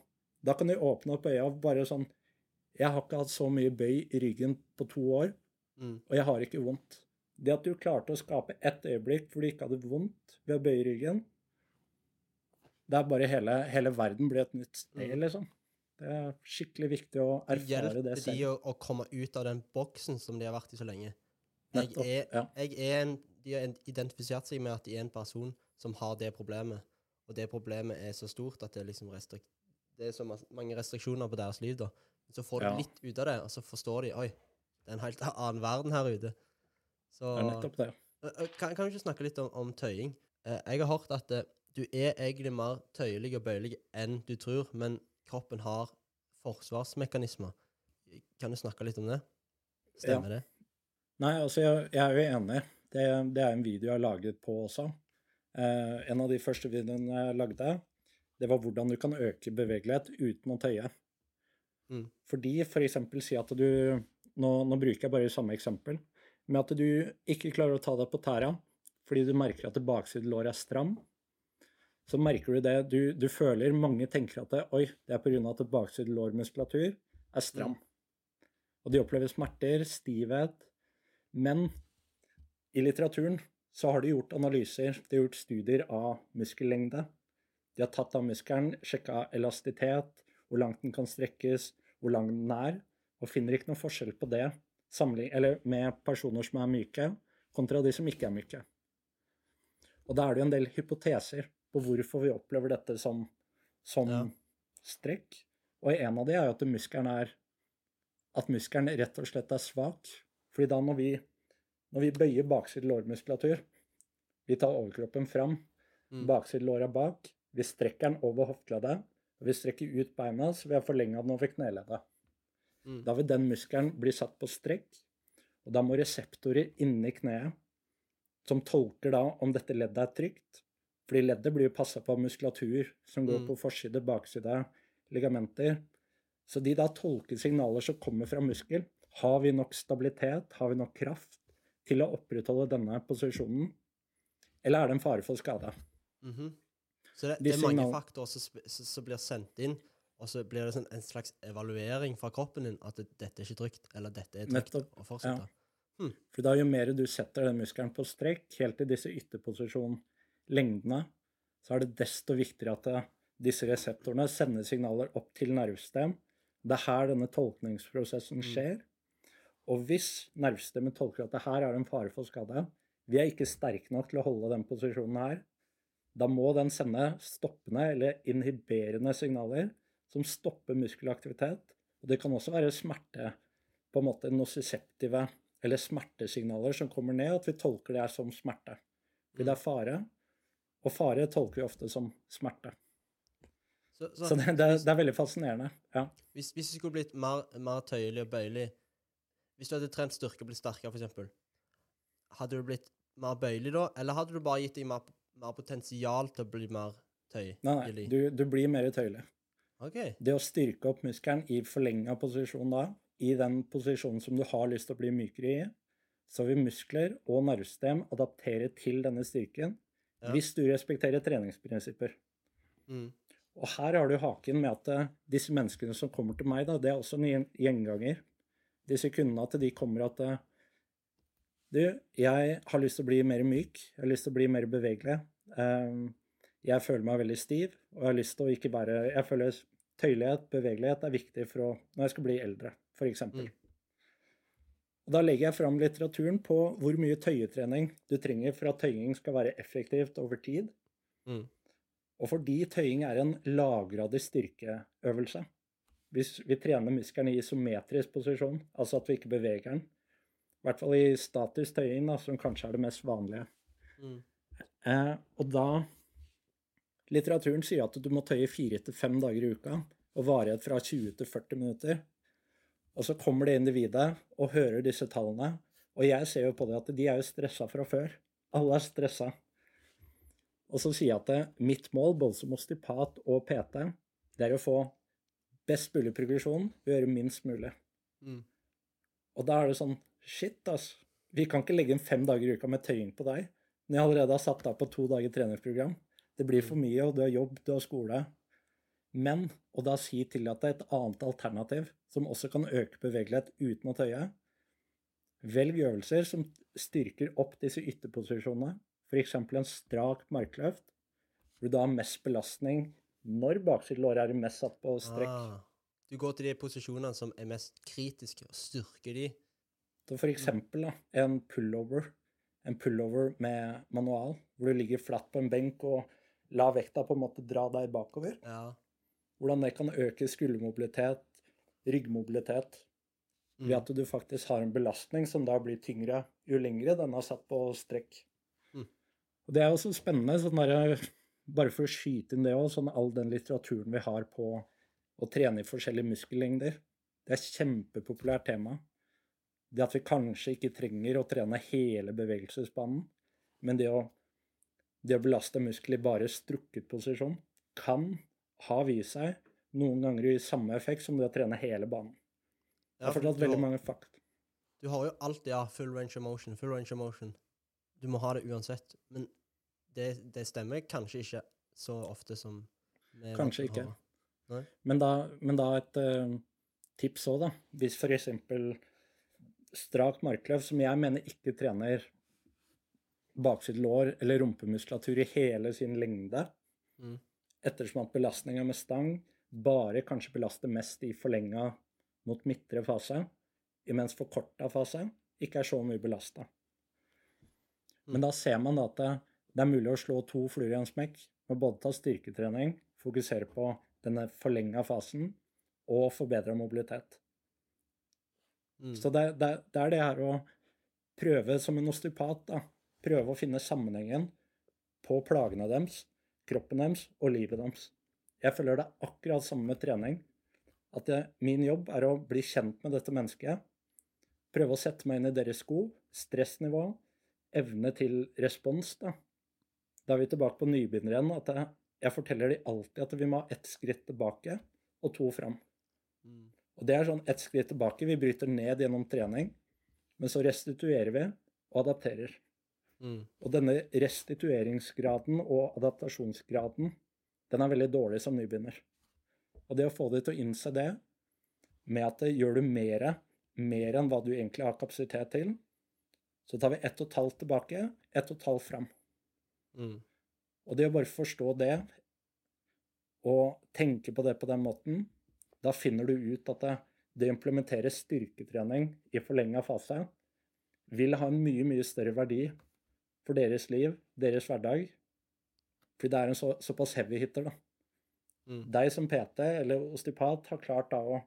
Speaker 2: Da kan du åpne opp øya bare sånn Jeg har ikke hatt så mye bøy i ryggen på to år,
Speaker 1: Mm.
Speaker 2: og jeg har ikke vondt. Det at du klarte å skape ett øyeblikk hvor du ikke hadde vondt ved å bøye ryggen, det er bare hele, hele verden blir et nytt sted,
Speaker 1: Mm.
Speaker 2: liksom. Det er skikkelig viktig å
Speaker 1: Det
Speaker 2: erfare
Speaker 1: hjelper
Speaker 2: det
Speaker 1: de å, å komme ut av den boksen som de har vært i så lenge. Jeg
Speaker 2: Nettopp,
Speaker 1: er,
Speaker 2: ja.
Speaker 1: jeg er en, de har identifisert seg med at de er en person som har det problemet. Og det problemet er så stort at det liksom restrikt, det er så mange restriksjoner på deres liv, da. Så får de
Speaker 2: Ja.
Speaker 1: litt ut av det, og så forstår de Oi, det er en helt (laughs) annen verden her ute. Så
Speaker 2: Det er nettopp det.
Speaker 1: Kan, kan du ikke snakke litt om, om tøying? Eh, jeg har hørt at eh, du er egentlig mer tøyelig og bøyelig enn du tror, men kroppen har forsvarsmekanismer. Kan du snakke litt om det? Stemmer det?
Speaker 2: Nei, altså, jeg, jeg er jo enig. Det, det er en video jeg har laget på også. Eh, en av de første videoene jeg lagde, det var hvordan du kan øke bevegelighet uten å tøye.
Speaker 1: Mm.
Speaker 2: Fordi f.eks. For si at du nå, nå bruker jeg bare samme eksempel. Med at du ikke klarer å ta deg på tæra fordi du merker at det bakside er stram. Så merker du det. Du, du føler Mange tenker at det, oi, det er pga. at bakside lårmuskulatur er stram. Og de opplever smerter, stivhet. Men i litteraturen så har de gjort analyser, de har gjort studier av muskellengde. De har tatt av muskelen, sjekka elastitet, hvor langt den kan strekkes, hvor lang den er, og finner ikke noen forskjell på det med personer som er myke, kontra de som ikke er myke. Og da er det jo en del hypoteser på hvorfor vi opplever dette som, som
Speaker 1: Ja.
Speaker 2: strekk. Og en av de er jo at muskelen er at muskelen rett og slett er svak. Fordi da når vi, når vi bøyer bakside lårmuskulatur Vi tar overkroppen fram,
Speaker 1: Mm.
Speaker 2: bakside låra bak. Vi strekker den over hofteleddet. Og vi strekker ut beina så vi har forlenga den over kneleddet.
Speaker 1: Mm.
Speaker 2: Da vil den muskelen bli satt på strekk, og da må reseptorer inni kneet, som tolker da om dette leddet er trygt Fordi leddet blir jo passa på av muskulatur som går
Speaker 1: Mm.
Speaker 2: på forside, bakside, ligamenter. Så de da tolker signaler som kommer fra muskel. Har vi nok stabilitet, har vi nok kraft til å opprettholde denne posisjonen? Eller er det en fare for skade?
Speaker 1: Mhm. Så det, det er mange faktorer som, blir sendt inn, og så blir det sånn en slags evaluering fra kroppen din at dette er ikke trygt, eller dette er trygt,
Speaker 2: Nettopp,
Speaker 1: og fortsette.
Speaker 2: For da jo mer du setter den muskelen på strekk, helt til disse ytterposisjonlengdene, så er det desto viktigere at disse reseptorene sender signaler opp til nervesystem. Det er her denne tolkningsprosessen skjer. Og hvis nervesystemet tolker at det her er en fare for skade, vi er ikke sterke nok til å holde den posisjonen her, da må den sende stoppende eller inhiberende signaler som stopper muskelaktivitet. Og det kan også være smerte, på en måte nocisseptive eller smertesignaler som kommer ned, at vi tolker det her som smerte. Fordi det er fare, og fare tolker vi ofte som smerte.
Speaker 1: Så, så,
Speaker 2: Så det, det, er, det er veldig fascinerende. Ja.
Speaker 1: hvis, hvis du skulle blitt mer, mer tøyelig og bøyelig Hvis du hadde trent styrke og blitt sterkere, for eksempel, hadde du blitt mer bøyelig da, eller hadde du bare gitt deg mer, mer potensial til å bli mer tøyelig?
Speaker 2: Nei, nei, du, du blir mer tøyelig.
Speaker 1: Okay.
Speaker 2: Det å styrke opp muskelen i forlenga posisjon da, i den posisjonen som du har lyst til å bli mykere i, så vil muskler og nervesystem adaptere til denne styrken
Speaker 1: Ja.
Speaker 2: hvis du respekterer treningsprinsipper.
Speaker 1: Mm.
Speaker 2: Og her har du haken med at eh, disse menneskene som kommer til meg, da, det er også en gjenganger. Disse kundene at de kommer at eh, Du, jeg har lyst til å bli mer myk. Jeg har lyst til å bli mer bevegelig. Eh, jeg føler meg veldig stiv, og jeg har lyst til å ikke være Jeg føler tøyelighet, bevegelighet, er viktig for å, når jeg skal bli eldre, f.eks.
Speaker 1: Mm.
Speaker 2: Og Da legger jeg fram litteraturen på hvor mye tøyetrening du trenger for at tøying skal være effektivt over tid.
Speaker 1: Mm.
Speaker 2: Og fordi tøying er en lavgradig styrkeøvelse Hvis vi trener muskelen i isometrisk posisjon, altså at vi ikke beveger den, i hvert fall i statisk tøying, da, som kanskje er det mest vanlige
Speaker 1: Mm.
Speaker 2: eh, Og da Litteraturen sier at du må tøye fire til fem dager i uka, og varighet fra 20 til 40 minutter. Og så kommer det individet og hører disse tallene, og jeg ser jo på det at de er jo stressa fra før. Alle er stressa. Og så sier jeg at det, mitt mål, både som osteopat og PT, det er å få best mulig progresjon og gjøre minst mulig.
Speaker 1: Mm.
Speaker 2: Og da er det sånn Shit, altså. Vi kan ikke legge inn fem dager i uka med tøying på deg når jeg allerede har satt deg på to dager treningsprogram. Det blir for mye, og du har jobb, du har skole. Men å da si til at det er et annet alternativ som også kan øke bevegelighet uten å tøye Velg øvelser som styrker opp disse ytterposisjonene. F.eks. en strak markløft, hvor du da har mest belastning når baksidelåret er mest satt på strekk.
Speaker 1: Ah. Du går til de posisjonene som er mest kritiske, og styrker de.
Speaker 2: Så for eksempel da, en pullover, en pullover med manual, hvor du ligger flatt på en benk og lar vekta på en måte dra deg bakover.
Speaker 1: Ja.
Speaker 2: Hvordan det kan øke skuldermobilitet, ryggmobilitet, ved
Speaker 1: Mm.
Speaker 2: at du faktisk har en belastning som da blir tyngre jo lengre den er satt på strekk.
Speaker 1: Mm.
Speaker 2: Og Det er også spennende, sånn der, bare for å skyte inn det òg, sånn all den litteraturen vi har på å trene i forskjellige muskellengder. Det er et kjempepopulært tema. Det at vi kanskje ikke trenger å trene hele bevegelsesbanen, men det å, det å belaste muskler i bare strukket posisjon kan ha vist seg noen ganger i samme effekt som det å trene hele banen. Det
Speaker 1: Ja,
Speaker 2: har fortalt veldig mange fakt.
Speaker 1: Du har jo alltid ja, full range of motion, full range of motion. Du må ha det uansett. Men det, det stemmer kanskje ikke så ofte som
Speaker 2: Kanskje ikke. Men da, men da et uh, tips òg, da. Hvis f.eks. strak markløv, som jeg mener ikke trener baksidelår eller rumpemuskulatur i hele sin lengde,
Speaker 1: Mm.
Speaker 2: Ettersom at belastninga med stang bare kanskje belaster mest i forlenga mot midtre fase, imens forkorta fase ikke er så mye belasta. Men da ser man at det, er mulig å slå to fluer i en smekk med både ta styrketrening, fokusere på denne forlenga fasen og forbedra mobilitet.
Speaker 1: Mm.
Speaker 2: Så det, det, det er det her å prøve som en osteopat, da. Prøve å finne sammenhengen på plagene deres, kroppen deres og livet deres. Jeg føler det er akkurat samme med trening. At jeg, min jobb er å bli kjent med dette mennesket. Prøve å sette meg inn i deres sko. Stressnivå. Evne til respons, da. Da er vi tilbake på nybegynneren. At jeg, jeg forteller de alltid at vi må ha ett skritt tilbake og to fram.
Speaker 1: Mm.
Speaker 2: Og det er sånn ett skritt tilbake. Vi bryter ned gjennom trening, men så restituerer vi og adapterer.
Speaker 1: Mm.
Speaker 2: Og denne restitueringsgraden og adaptasjonsgraden, den er veldig dårlig som nybegynner. Og det å få deg til å innse det, med at det gjør du mer, mer enn hva du egentlig har kapasitet til, så tar vi ett og et halvt tilbake, ett og et halvt fram.
Speaker 1: Mm.
Speaker 2: Og det å bare forstå det, og tenke på det på den måten, da finner du ut at det, det å implementere styrketrening i forlenga fase vil ha en mye, mye større verdi for deres liv, deres hverdag. Fordi det er en så, såpass heavy hitter, da.
Speaker 1: Mm.
Speaker 2: Deg som PT eller osteopat har klart da å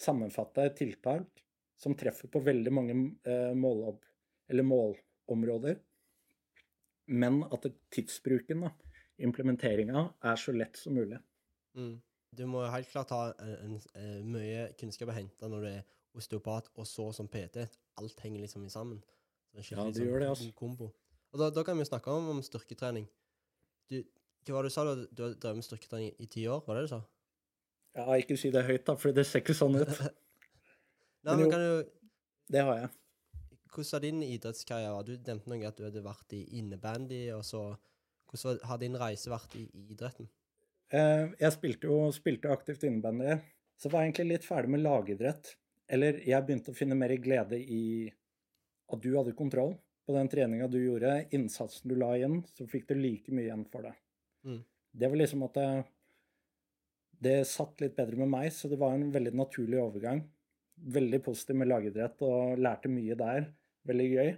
Speaker 2: sammenfatte et tiltak som treffer på veldig mange eh, målopp, eller målområder, men at tidsbruken, da, implementeringa, er så lett som mulig.
Speaker 1: Mm. Du må helt klart ha en, en, eh, mye kunnskap å hente når du er osteopat, og så som PT. Alt henger liksom sammen. En
Speaker 2: Ja, det gjør det, altså.
Speaker 1: Kombo. Og da, da kan vi snakke om, om styrketrening. Du, hva var det du sa? Du, du har drevet med styrketrening i ti år, var det det du sa?
Speaker 2: Ja, ikke si det høyt, da, for det ser ikke sånn ut. (laughs)
Speaker 1: Nei,
Speaker 2: Men
Speaker 1: men
Speaker 2: jo.
Speaker 1: kan du,
Speaker 2: Det har jeg.
Speaker 1: Hvordan har din idrettskarriere Du nevnte noe at du hadde vært i innebandy, og så Hvordan har din reise vært i, i idretten?
Speaker 2: Eh, Jeg spilte jo spilte aktivt innebandy, så var jeg egentlig litt ferdig med lagidrett. Eller jeg begynte å finne mer glede i at du hadde kontroll på den treninga du gjorde, innsatsen du la inn, så fikk du like mye igjen for det.
Speaker 1: Mm.
Speaker 2: Det var liksom at det, det satt litt bedre med meg, så det var en veldig naturlig overgang. Veldig positiv med lagidrett og lærte mye der. Veldig gøy.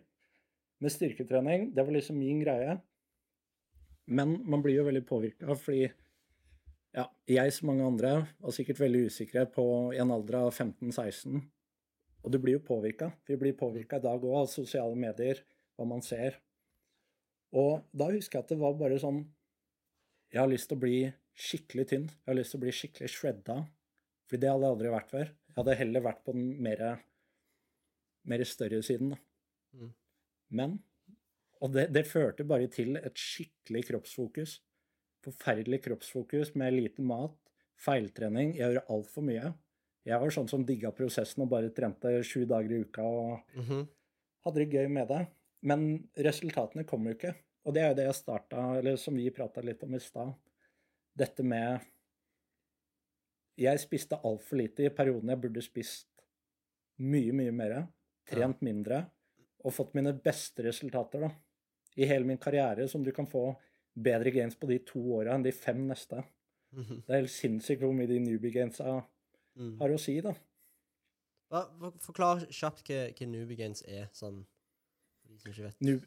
Speaker 2: Med styrketrening, det var liksom min greie. Men man blir jo veldig påvirka, fordi ja, jeg som mange andre var sikkert veldig usikre på en alder av 15-16. Og du blir jo påvirka. Vi blir påvirka i dag òg av sosiale medier, hva man ser. Og da husker jeg at det var bare sånn Jeg har lyst til å bli skikkelig tynn. Jeg har lyst til å bli skikkelig shredda. For det hadde jeg aldri vært før. Jeg hadde heller vært på den mer, mer større siden. Da.
Speaker 1: Mm.
Speaker 2: Men Og det, det førte bare til et skikkelig kroppsfokus. Forferdelig kroppsfokus med lite mat, feiltrening. Jeg gjorde altfor mye. Jeg var sånn som digga prosessen og bare trente sju dager i uka og
Speaker 1: Mhm.
Speaker 2: hadde det gøy med det. Men resultatene kom jo ikke. Og det er jo det jeg starta, eller som vi prata litt om i stad. Dette med Jeg spiste altfor lite i perioden jeg burde spist mye, mye mer. Trent mindre. Og fått mine beste resultater da, i hele min karriere, som du kan få bedre gains på de to åra enn de fem neste.
Speaker 1: Mhm.
Speaker 2: Det er helt sinnssykt hvor mye de newbie gainsa
Speaker 1: Mm.
Speaker 2: har å si, da.
Speaker 1: Hva, for- forklar kjapt hva, hva Nubigains Gains er, sånn for de som ikke vet.
Speaker 2: Noob,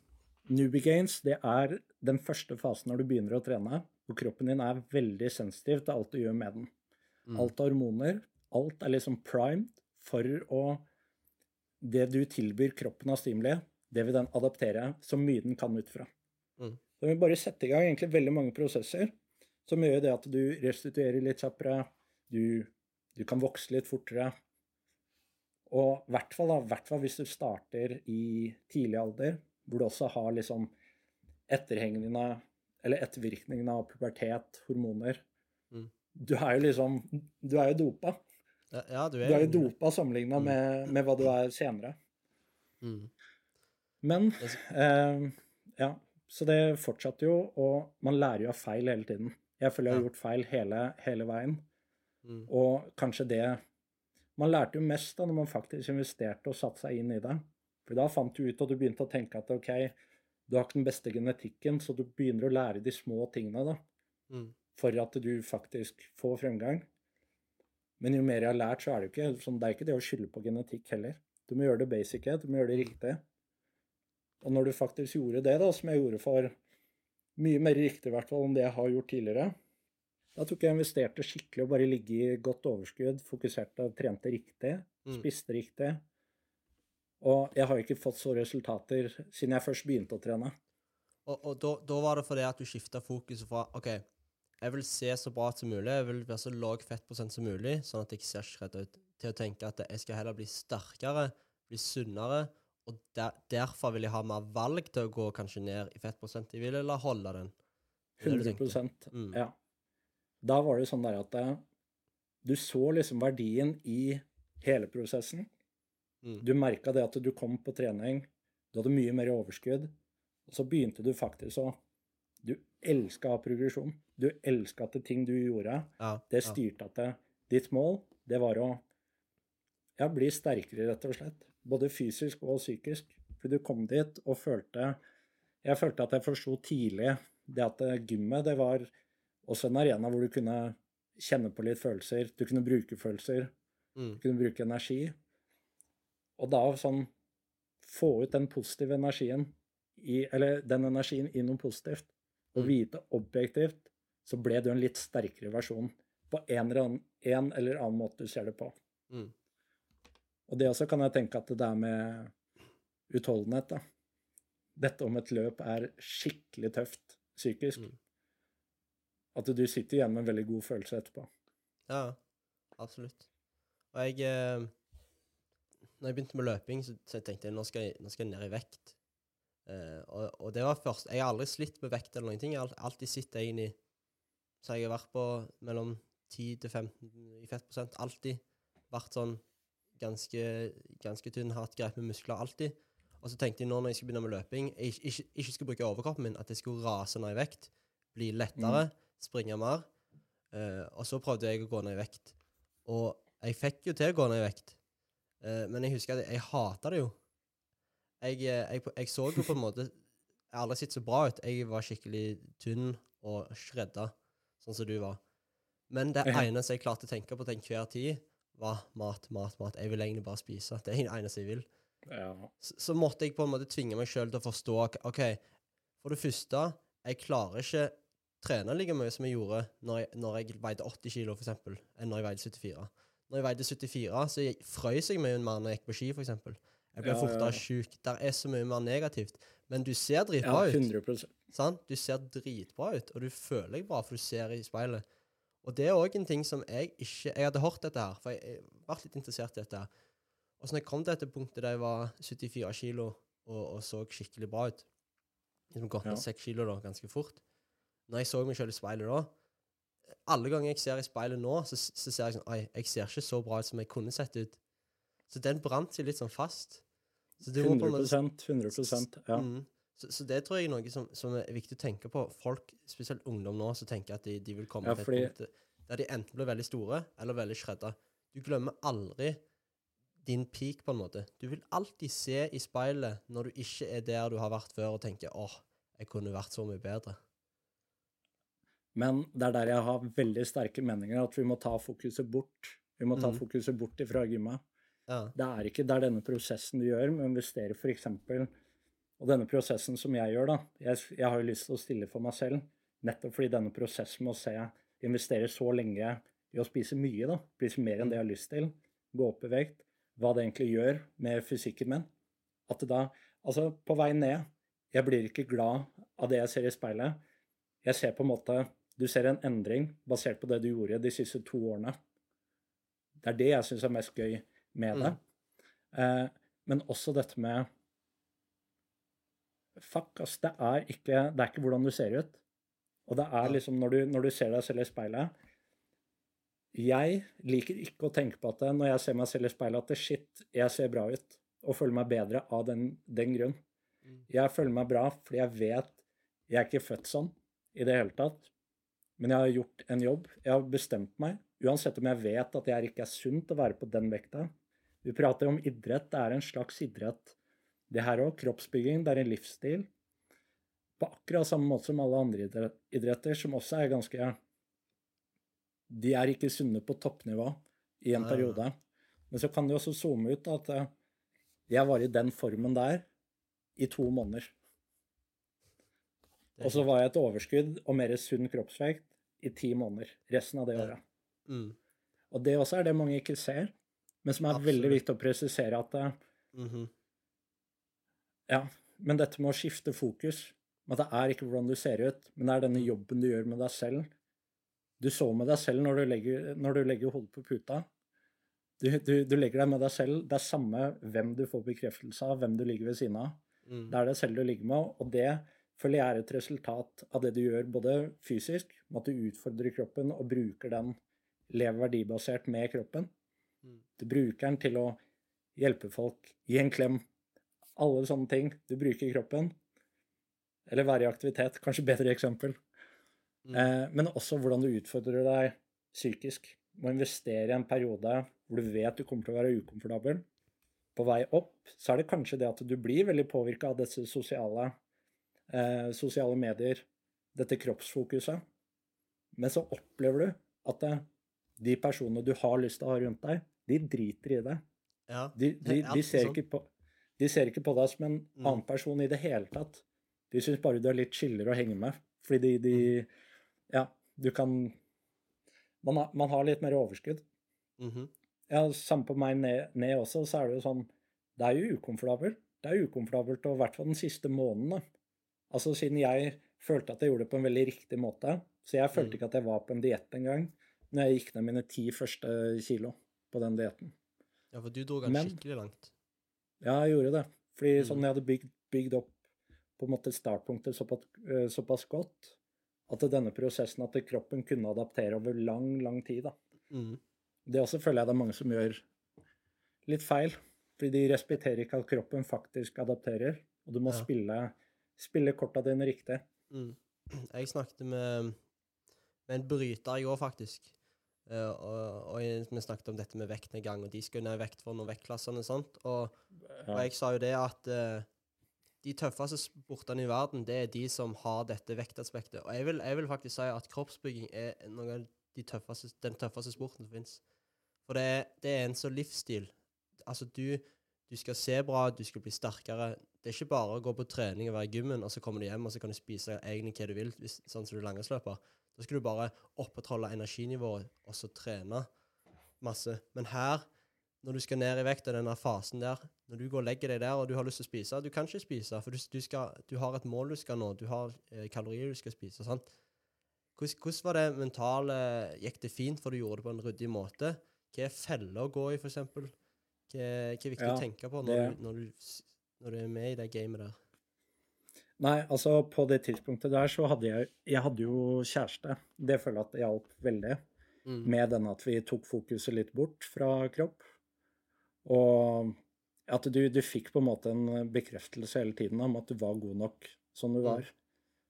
Speaker 2: Nubigains, gains, det er den første fasen når du begynner å trene. Og kroppen din er veldig sensitiv til alt du gjør med den.
Speaker 1: Mm.
Speaker 2: Alt av hormoner. Alt er liksom primed for å Det du tilbyr kroppen av stimuli, det vil den adaptere så mye den kan ut fra.
Speaker 1: Mm.
Speaker 2: Så vi bare sette i gang egentlig veldig mange prosesser som gjør det at du restituerer litt kjappere, du, du kan vokse litt fortere. Og i hvert fall, da, hvert fall hvis du starter i tidlig alder, hvor du også har liksom etterhengende Eller ettervirkningene av pubertet, hormoner.
Speaker 1: Mm.
Speaker 2: Du er jo liksom Du er jo dopa.
Speaker 1: Ja, ja, du
Speaker 2: Du
Speaker 1: er
Speaker 2: er jo dopa sammenligna
Speaker 1: Mm.
Speaker 2: med, med hva du er senere.
Speaker 1: Mm.
Speaker 2: Men
Speaker 1: er
Speaker 2: eh, Ja. Så det fortsatte jo, og man lærer jo av feil hele tiden. Jeg føler jeg har gjort feil hele, hele veien.
Speaker 1: Mm.
Speaker 2: Og kanskje det Man lærte jo mest da når man faktisk investerte og satte seg inn i det. For da fant du ut at du begynte å tenke at OK, du har ikke den beste genetikken, så du begynner å lære de små tingene da,
Speaker 1: Mm.
Speaker 2: for at du faktisk får fremgang. Men jo mer jeg har lært, så er det jo ikke sånn, det er ikke det å skylde på genetikk heller. Du må gjøre det basic, du må gjøre det riktig. Og når du faktisk gjorde det, da, som jeg gjorde for mye mer riktig i hvert fall enn det jeg har gjort tidligere, da tok jeg og investerte skikkelig og bare ligge i godt overskudd, fokuserte, trente riktig,
Speaker 1: Mm.
Speaker 2: spiste riktig. Og jeg har ikke fått så resultater siden jeg først begynte å trene.
Speaker 1: Og, og da, da var det fordi at du skifta fokuset fra OK, jeg vil se så bra som mulig, jeg vil være så lav fettprosent som mulig, sånn at jeg ser skredda ut, til å tenke at jeg skal heller bli sterkere, bli sunnere, og der, derfor vil jeg ha mer valg til å gå kanskje ned i fettprosent. Jeg vil eller holde den. Det er det
Speaker 2: 100
Speaker 1: tenker. Mm.
Speaker 2: Ja. Da var det sånn der at eh, du så liksom verdien i hele prosessen.
Speaker 1: Mm.
Speaker 2: Du merka det at du kom på trening, du hadde mye mer overskudd, og så begynte du faktisk å Du elska progresjon. Du elska at det ting du gjorde,
Speaker 1: Ja,
Speaker 2: det styrte at det, ditt mål, det var å ja, bli sterkere, rett og slett. Både fysisk og psykisk. For du kom dit og følte Jeg følte at jeg forsto tidlig det at gymmet, det var også en arena hvor du kunne kjenne på litt følelser. Du kunne bruke følelser.
Speaker 1: Mm.
Speaker 2: Du kunne bruke energi. Og da sånn Få ut den positive energien i Eller den energien i noe positivt. Og
Speaker 1: Mm.
Speaker 2: vite objektivt, så ble du en litt sterkere versjon på en eller annen, en eller annen måte du ser det på.
Speaker 1: Mm.
Speaker 2: Og det også kan jeg tenke at det er med utholdenhet, da. Dette om et løp er skikkelig tøft psykisk.
Speaker 1: Mm.
Speaker 2: At du sitter igjen med en veldig god følelse etterpå.
Speaker 1: Ja, absolutt. Og jeg eh, Når jeg begynte med løping, så, så tenkte jeg nå skal jeg, nå skal jeg ned i vekt. Eh, og, og det var først Jeg har aldri slitt med vekt eller noen ting. Jeg har alltid sittet egentlig Så jeg har vært på mellom 10 til 15 i fettprosent. Alltid vært sånn ganske, ganske tynn, hatt greit med muskler. Alltid. Og så tenkte jeg nå når jeg skal begynne med løping, jeg ikke, ikke, ikke skal bruke overkroppen min, at jeg skulle rase ned i vekt. Bli lettere, springe mer. Eh, og så prøvde jeg å gå ned i vekt. Og jeg fikk jo til å gå ned i vekt. Eh, men jeg husker at jeg, jeg hata det jo. Jeg, eh, jeg, jeg så jo på en måte Jeg har aldri sett så bra ut. Jeg var skikkelig tynn og shredda, sånn som du var. Men det eneste jeg klarte å tenke på til enhver tid, var mat, mat, mat. Jeg vil egentlig bare spise. Det er det eneste jeg vil.
Speaker 2: Ja.
Speaker 1: Så, så måtte jeg på en måte tvinge meg sjøl til å forstå OK, for det første, jeg klarer ikke trene like mye som jeg gjorde når jeg, når jeg veide 80 kilo, for eksempel, enn når jeg veide 74. Når jeg veide 74, så jeg, frøys jeg mye mer når jeg gikk på ski, eksempel. Jeg ble
Speaker 2: Ja, ja,
Speaker 1: fortere
Speaker 2: ja.
Speaker 1: sjuk. Der er så mye mer negativt. Men du ser
Speaker 2: ja,
Speaker 1: dritbra ut.
Speaker 2: 100
Speaker 1: Sant? Du ser dritbra ut, og du føler deg bra, for du ser i speilet. Og det er òg en ting som jeg ikke Jeg hadde hørt dette her, for jeg jeg vært litt interessert i dette. her. Og så når jeg kom til dette punktet der jeg var 74 kilo og, og så skikkelig bra ut Liksom gått ned
Speaker 2: Ja.
Speaker 1: 6 kilo da, ganske fort. Når jeg så meg sjøl i speilet da Alle ganger jeg ser i speilet nå, så, så ser jeg sånn Oi, jeg ser ikke så bra ut som jeg kunne sett ut. Så den brant seg litt sånn fast. Så du må på en måte
Speaker 2: 100 100 ja.
Speaker 1: Mm. Så, så det tror jeg er noe som, som er viktig å tenke på. Folk, spesielt ungdom nå, som tenker at de, de vil komme
Speaker 2: Ja,
Speaker 1: til et punkt der de enten blir veldig store eller veldig shredda. Du glemmer aldri din peak, på en måte. Du vil alltid se i speilet når du ikke er der du har vært før, og tenke 'åh, jeg kunne vært så mye bedre'.
Speaker 2: Men det er der jeg har veldig sterke meninger, at vi må ta fokuset bort. Vi må ta
Speaker 1: mm.
Speaker 2: fokuset bort ifra gymmet.
Speaker 1: Ja.
Speaker 2: Det er ikke det er denne prosessen du gjør med å investere f.eks. Og denne prosessen som jeg gjør, da. Jeg, jeg har jo lyst til å stille for meg selv. Nettopp fordi denne prosessen med å se investere så lenge i å spise mye, da, spise mer enn det jeg har lyst til, gå opp i vekt, hva det egentlig gjør med fysikken min. At det da Altså, på vei ned Jeg blir ikke glad av det jeg ser i speilet. Jeg ser på en måte Du ser en endring basert på det du gjorde de siste to årene. Det er det jeg syns er mest gøy med det. Mm. Eh, men også dette med Fuck, ass. Det er, ikke, det er ikke hvordan du ser ut. Og det er liksom når du, når du ser deg selv i speilet Jeg liker ikke å tenke på at det, når jeg ser meg selv i speilet, at det, shit, jeg ser bra ut. Og føler meg bedre av den, den grunn. Mm. Jeg føler meg bra fordi jeg vet Jeg er ikke født sånn i det hele tatt. Men jeg har gjort en jobb. Jeg har bestemt meg. Uansett om jeg vet at jeg ikke er sunt å være på den vekta. Vi prater om idrett. Det er en slags idrett. Det her òg. Kroppsbygging. Det er en livsstil på akkurat samme måte som alle andre idretter, som også er ganske De er ikke sunne på toppnivå i en periode. Men så kan de også zoome ut at eh, jeg var i den formen der i to måneder. Og så var jeg et overskudd og mer sunn kroppsvekt i ti måneder resten av det året. Mm. Og det også er det mange ikke ser, men som er Absolutt. veldig viktig å presisere at mm -hmm. Ja, men dette med å skifte fokus at det er ikke hvordan du ser ut, men det er denne jobben du gjør med deg selv. Du så med deg selv når du legger, når du legger hodet på puta. Du, du, du, legger deg med deg selv. Det er samme hvem du får bekreftelse av, hvem du ligger ved siden av. Mm. Det er det selv du ligger med, og det føler jeg er et resultat av det du gjør både fysisk, med at du utfordrer kroppen og bruker den, lever verdibasert med kroppen. Mm. Du bruker den til å hjelpe folk, gi en klem, alle sånne ting. Du bruker kroppen. Eller være i aktivitet. Kanskje bedre eksempel. Mm. Eh, men også hvordan du utfordrer deg psykisk. Må investere i en periode hvor du vet du kommer til å være ukomfortabel. På vei opp så er det kanskje det at du blir veldig påvirka av disse sosiale, eh, sosiale medier, dette kroppsfokuset. Men så opplever du at det, de personene du har lyst til å ha rundt deg, de driter i det. Ja, de, de, de, ser på, de, ser ikke på, deg som en mm. annen person i det hele tatt. De syns bare du er litt chillere å henge med. Fordi de, de mm. Ja, du kan man har, man har, litt mer overskudd. Mm -hmm. Ja, Samme på meg ned, ned, også, så er det jo sånn Det er jo ukomfortabelt. Det er ukomfortabelt, og i hvert fall den siste måneden. Altså siden jeg følte at jeg gjorde det på en veldig riktig måte. Så jeg følte mm. ikke at jeg var på en diett engang når jeg gikk ned mine ti første kilo på den dietten.
Speaker 1: Ja, for du dro den skikkelig langt?
Speaker 2: Ja, jeg gjorde det. Fordi mm. sånn jeg hadde bygd, bygd opp på en måte startpunktet såpass, eh, såpass godt at denne prosessen at kroppen kunne adaptere over lang, lang tid. da. Mm. Det også føler jeg det er mange som gjør litt feil. Fordi de respekterer ikke at kroppen faktisk adapterer, og du må ja. spille, spille korta dine riktig. Mm.
Speaker 1: Jeg snakket med, med en bryter i går, faktisk. Uh, og, og, vi snakket om dette med vektnedgang, og de skulle ned i vekt for noen vektklassene og sånt. Og, og jeg sa jo det at uh, de tøffeste sportene i verden, det er de som har dette vektaspektet. Og jeg vil, jeg vil faktisk si at kroppsbygging er av de tøffeste, den tøffeste sporten som fins. For det er, det er, en sånn livsstil. Altså, du, du, skal se bra, du skal bli sterkere. Det er ikke bare å gå på trening og være i gymmen, og så kommer du hjem og så kan du spise egentlig hva du vil, hvis, sånn som du langesløper. langrennsløper. Da skal du bare opprettholde energinivået og så trene masse. Men her når du skal ned i vekt og denne fasen der, når du går og legger deg der og du har lyst til å spise Du kan ikke spise, for du, du, skal, du har et mål du skal nå, du har eh, kalorier du skal spise. sant? Hvordan, hvordan, var det mentale Gikk det fint, for du gjorde det på en ryddig måte? Hva er feller å gå i, f.eks.? Hva, hva er viktig ja, å tenke på når, det, du, når, du, når, du, er med i det gamet der?
Speaker 2: Nei, altså på det tidspunktet der så hadde jeg Jeg hadde jo kjæreste. Det føler jeg at det hjalp veldig. Mm. Med den at vi tok fokuset litt bort fra kropp. Og at du, du, fikk på en måte en bekreftelse hele tiden om at du var god nok som du mm. var.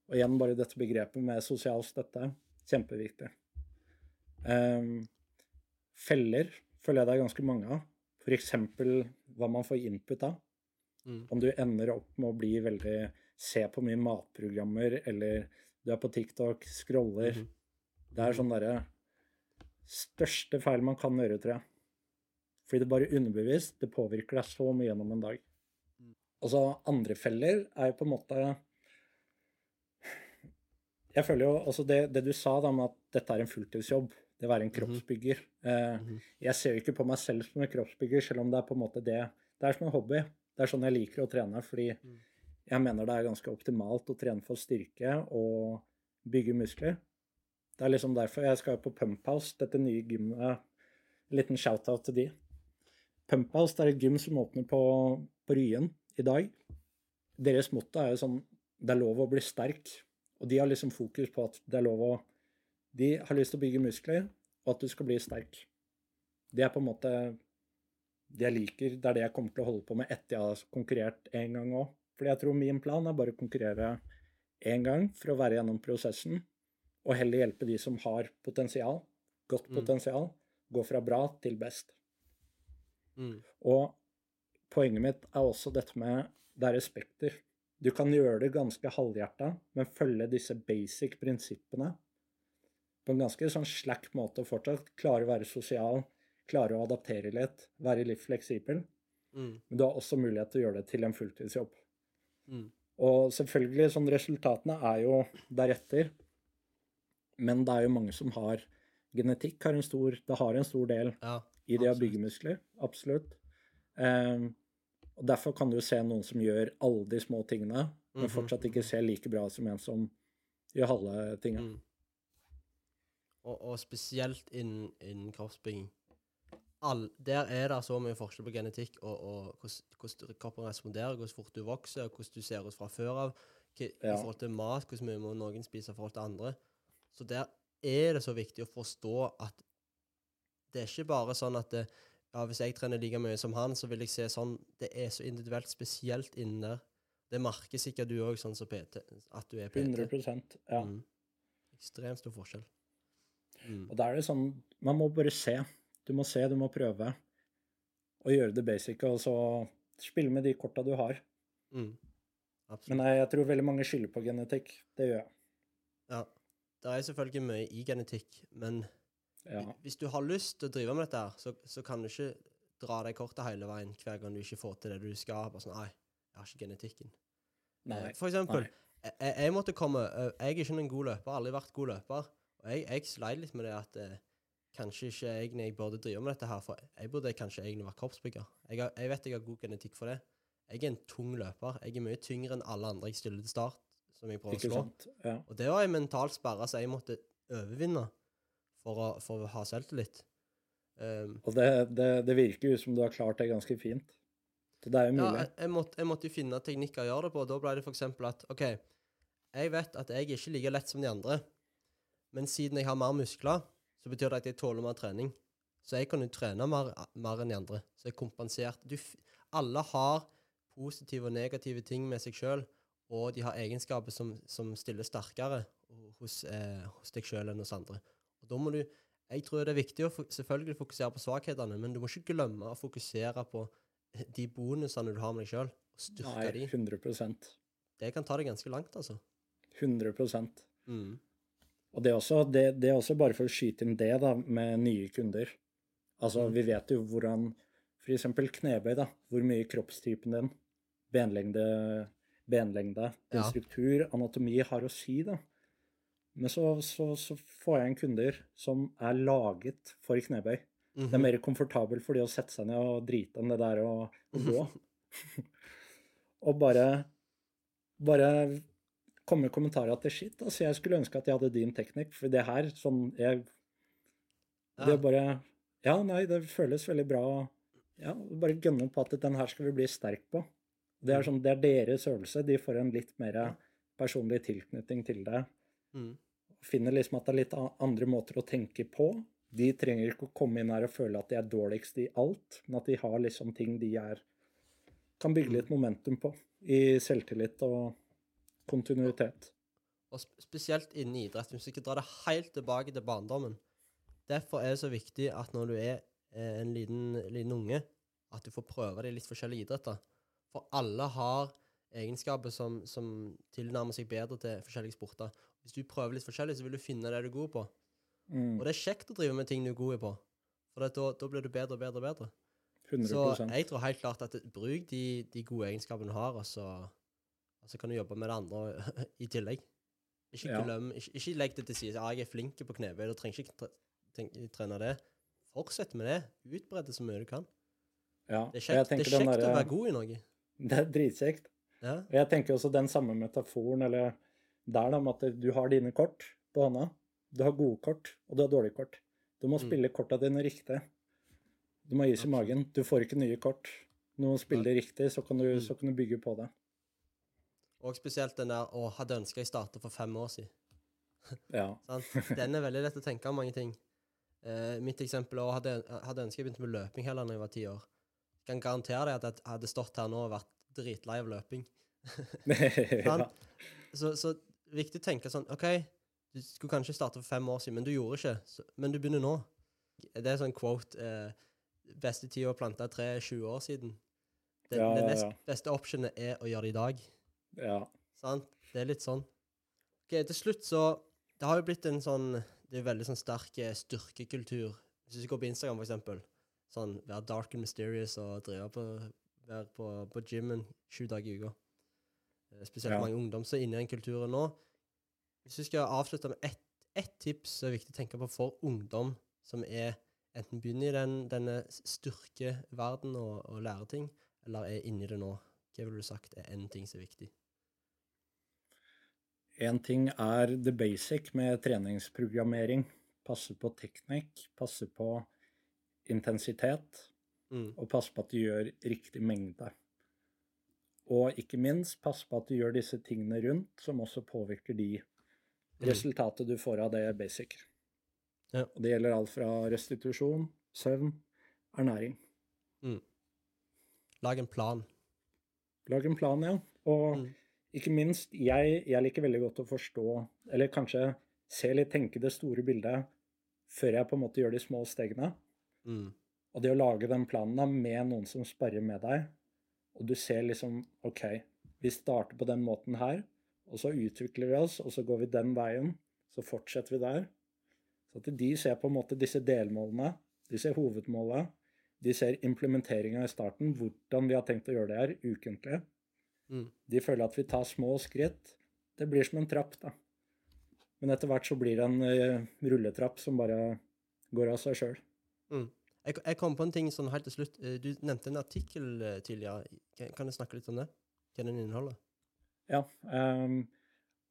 Speaker 2: Og igjen bare dette begrepet med sosial støtte. Kjempeviktig. Um, feller føler jeg det er ganske mange av. F.eks. hva man får input av. Mm. Om du ender opp med å bli veldig Se på mye matprogrammer, eller du er på TikTok, scroller. Mm. Det er sånn derre Største feil man kan gjøre, tror jeg. Fordi det bare underbevisst. Det påvirker deg så mye gjennom en dag. Altså, andre feller er jo på en måte jeg føler jo altså det, det du sa da med at dette er en fulltidsjobb, det å være en
Speaker 1: Mhm.
Speaker 2: kroppsbygger eh,
Speaker 1: Mhm.
Speaker 2: Jeg ser jo ikke på meg selv som en kroppsbygger, selv om det er på en måte det Det er som en hobby. Det er sånn jeg liker å trene, fordi
Speaker 1: Mm.
Speaker 2: jeg mener det er ganske optimalt å trene for styrke og bygge muskler. Det er liksom derfor jeg skal på Pump House, dette nye gymmet. En liten shout-out til de. Pump House det er et gym som åpner på, på Ryen i dag. Deres motto er jo sånn Det er lov å bli sterk. Og de har liksom fokus på at det er lov å De har lyst til å bygge muskler, og at du skal bli sterk. Det er på en måte det jeg liker. Det er det jeg kommer til å holde på med etter jeg har konkurrert én gang òg. Fordi jeg tror min plan er bare å konkurrere én gang for å være gjennom prosessen, og heller hjelpe de som har potensial, godt
Speaker 1: Mm.
Speaker 2: potensial, gå fra bra til best.
Speaker 1: Mm.
Speaker 2: Og poenget mitt er også dette med det er respekter. Du kan gjøre det ganske halvhjerta, men følge disse basic prinsippene på en ganske sånn slack måte og fortsatt klare å være sosial, klare å adaptere litt, være litt fleksibel.
Speaker 1: Mm.
Speaker 2: Men du har også mulighet til å gjøre det til en fulltidsjobb.
Speaker 1: Mm.
Speaker 2: Og selvfølgelig, sånn resultatene er jo deretter. Men det er jo mange som har Genetikk har en stor, det har en stor del
Speaker 1: Ja.
Speaker 2: i det å
Speaker 1: byggemuskler.
Speaker 2: bygge muskler. Absolutt. Um, og Derfor kan du se noen som gjør alle de små tingene, men
Speaker 1: Mhm,
Speaker 2: fortsatt ikke ser like bra som en som gjør halve tinga.
Speaker 1: Mm. Og, og spesielt innen, innen kroppsbygging. All, der er det så mye forskjell på genetikk og, og hvordan, hvordan kroppen responderer, hvor fort du vokser, og hvordan du ser ut fra før av, i
Speaker 2: Ja.
Speaker 1: forhold til mat, hvordan mye må noen spise i forhold til andre. Så der er det så viktig å forstå at det er ikke bare sånn at det, ja, hvis jeg trener like mye som han, så vil jeg se sånn Det er så individuelt, spesielt innen der. Det merker sikkert du òg, sånn som PT, at du er PT.
Speaker 2: 100 ja.
Speaker 1: Mm. Ekstremt stor forskjell. Mm.
Speaker 2: Og da er det sånn Man må bare se. Du må se, du må prøve. Og gjøre det basic, og så spille med de korta du har.
Speaker 1: Mm.
Speaker 2: Men jeg, jeg tror veldig mange skylder på genetikk. Det gjør jeg.
Speaker 1: ja. Det er selvfølgelig mye i genetikk, men
Speaker 2: Ja.
Speaker 1: hvis du har lyst til å drive med dette, her, så, så kan du ikke dra deg kortet hele veien hver gang du ikke får til det du skal. Bare sånn Nei, jeg har ikke genetikken.
Speaker 2: Nei.
Speaker 1: Eh, For eksempel,
Speaker 2: nei.
Speaker 1: jeg, jeg- måtte komme eh, Jeg er ikke noen god løper, aldri vært god løper. Og jeg, jeg sleit litt med det at eh, kanskje ikke egentlig jeg burde drive med dette her, for jeg burde kanskje egentlig vært kroppsbygger. Jeg, har, jeg vet jeg har god genetikk for det. Jeg er en tung løper. Jeg er mye tyngre enn alle andre jeg stiller til start, som jeg prøver å slå.
Speaker 2: sant? Ja.
Speaker 1: Og det var en mental sperre som jeg måtte overvinne for å, for å ha selvtillit. Um,
Speaker 2: Og det, det, det virker jo som du har klart det ganske fint. Så det er jo mulig.
Speaker 1: Ja, jeg, måtte, jeg måtte finne teknikker å gjøre det på. Da ble det eksempel at OK, jeg vet at jeg er ikke like lett som de andre, men siden jeg har mer muskler, så betyr det at jeg tåler mer trening. Så jeg kan jo trene mer, mer enn de andre. Så jeg er kompensert. Du, alle har positive og negative ting med seg sjøl, og de har egenskaper som, som stiller sterkere hos, eh, hos deg sjøl enn hos andre. Og da må du Jeg tror det er viktig å selvfølgelig fokusere på svakhetene, men du må ikke glemme å fokusere på de bonusene du har med deg sjøl, og styrke
Speaker 2: Nei,
Speaker 1: de.
Speaker 2: 100
Speaker 1: Det kan ta deg ganske langt, altså.
Speaker 2: 100
Speaker 1: Mm.
Speaker 2: Og det er, også, det, det er også bare for å skyte inn det da, med nye kunder. Altså,
Speaker 1: Mm.
Speaker 2: vi vet jo hvordan F.eks. knebøy, da. Hvor mye kroppstypen din, benlengde, benlengde din
Speaker 1: Ja.
Speaker 2: struktur, anatomi har å si, da. Men så, så, så får jeg en kunder som er laget for knebøy. Det er
Speaker 1: Mhm.
Speaker 2: mer komfortabelt for de å sette seg ned og drite enn det der å gå. (laughs) og bare bare komme med kommentarer at det shit, altså jeg skulle ønske at jeg hadde din teknikk, for det her, sånn jeg Det er bare Ja, nei, det føles veldig bra. Ja, bare gønne på at den her skal vi bli sterk på. Det er sånn, det er deres øvelse. De får en litt mer personlig tilknytning til det.
Speaker 1: Mm.
Speaker 2: Finner liksom at det er litt andre måter å tenke på. De trenger ikke å komme inn her og føle at de er dårligst i alt, men at de har liksom ting de er Kan bygge litt momentum på. I selvtillit og kontinuitet.
Speaker 1: Og spesielt innen idrett. Hvis vi ikke drar det helt tilbake til barndommen. Derfor er det så viktig at når du er eh, en liten, liten unge, at du får prøve de litt forskjellige idretter. For alle har egenskaper som, som tilnærmer seg bedre til forskjellige sporter. Hvis du prøver litt forskjellig, så vil du finne det du er god på.
Speaker 2: Mm,
Speaker 1: Og det er kjekt å drive med ting du er god på. For da, da blir du bedre og bedre og bedre.
Speaker 2: 100
Speaker 1: Så jeg tror helt klart at bruk de, de gode egenskapene du har, og så, og så kan du jobbe med det andre (laughs) i tillegg. Ikke
Speaker 2: Ja.
Speaker 1: glem, ikke, ikke legg det til side. Ja, jeg er flink på knebøy, du trenger ikke tre, tenk- trene det. Fortsett med det. Utbred det så mye du kan.
Speaker 2: Ja.
Speaker 1: Det er kjekt, det er kjekt der,
Speaker 2: å
Speaker 1: være god i noe. (laughs)
Speaker 2: Det er dritkjekt.
Speaker 1: Ja.
Speaker 2: Jeg tenker også den samme metaforen, eller der da, med at du har dine kort på hånda. Du har gode kort, og du har dårlige kort. Du må
Speaker 1: Mm.
Speaker 2: spille korta dine riktig. Du må gis i magen. Du får ikke nye kort. Du må spille det riktig, så kan du,
Speaker 1: Mm.
Speaker 2: så kan du bygge på det.
Speaker 1: Og spesielt den der 'Å, hadde ønska jeg starta for fem år siden'. (laughs)
Speaker 2: Ja. (laughs)
Speaker 1: Den er veldig lett å tenke om mange ting. Eh, mitt eksempel også, hadde, hadde ønsket jeg begynte med løping heller når jeg var ti år. Jeg kan garantere deg at jeg hadde stått her nå og vært dritlei av løping. (laughs)
Speaker 2: ja.
Speaker 1: Så, så viktig å tenke sånn OK, du skulle kanskje starte for fem år siden, men du gjorde ikke. Så, men du begynner nå. Det er sånn quote eh, Beste tid å plante tre er 20 år siden. Den,
Speaker 2: Ja,
Speaker 1: det
Speaker 2: ja,
Speaker 1: nest
Speaker 2: ja.
Speaker 1: beste optionet er å gjøre det i dag.
Speaker 2: Ja.
Speaker 1: Sant? Det er litt sånn. Ok, Til slutt så Det har jo blitt en sånn Det er veldig sånn sterk eh, styrkekultur. Hvis du går på Instagram, for eksempel. Sånn være dark and mysterious og drive på Være på, på gymmen sju dager i uka. Eh, Spesielt
Speaker 2: Ja.
Speaker 1: mange ungdom som er inne i den kulturen nå. Hvis vi skal avslutte med ett et tips som er viktig å tenke på for ungdom som er enten begynner i den, denne styrkeverdenen og, og lærer ting, eller er inni det nå, hva ville du sagt er én ting som er viktig?
Speaker 2: En ting er the basic med treningsprogrammering. Passe på teknikk, passe på intensitet,
Speaker 1: Mm.
Speaker 2: og passe på at du gjør riktig mengde. Og ikke minst, passe på at du gjør disse tingene rundt, som også påvirker de
Speaker 1: Mm.
Speaker 2: resultatet du får av det basic.
Speaker 1: Ja.
Speaker 2: Og det gjelder alt fra restitusjon, søvn, ernæring.
Speaker 1: Lag en plan.
Speaker 2: Lag en plan, ja. Og
Speaker 1: Mm.
Speaker 2: Ikke minst, jeg, jeg liker veldig godt å forstå, eller kanskje se litt, tenke det store bildet, før jeg på en måte gjør de små stegene.
Speaker 1: Mm.
Speaker 2: Og det å lage den planen da, med noen som sparrer med deg, og du ser liksom OK, vi starter på den måten her, og så utvikler vi oss, og så går vi den veien, så fortsetter vi der. Så at de ser på en måte disse delmålene, de ser hovedmålet, de ser implementeringa i starten, hvordan vi har tenkt å gjøre det her ukentlig.
Speaker 1: Mm.
Speaker 2: De føler at vi tar små skritt. Det blir som en trapp, da. Men etter hvert så blir det en uh, rulletrapp som bare går av seg sjøl.
Speaker 1: Mm. Jeg, jeg kom på en ting sånn helt til slutt. Eh, Du nevnte en artikkel eh, tidligere. Kan, kan du snakke litt om det? Hva den inneholder?
Speaker 2: Ja. Um,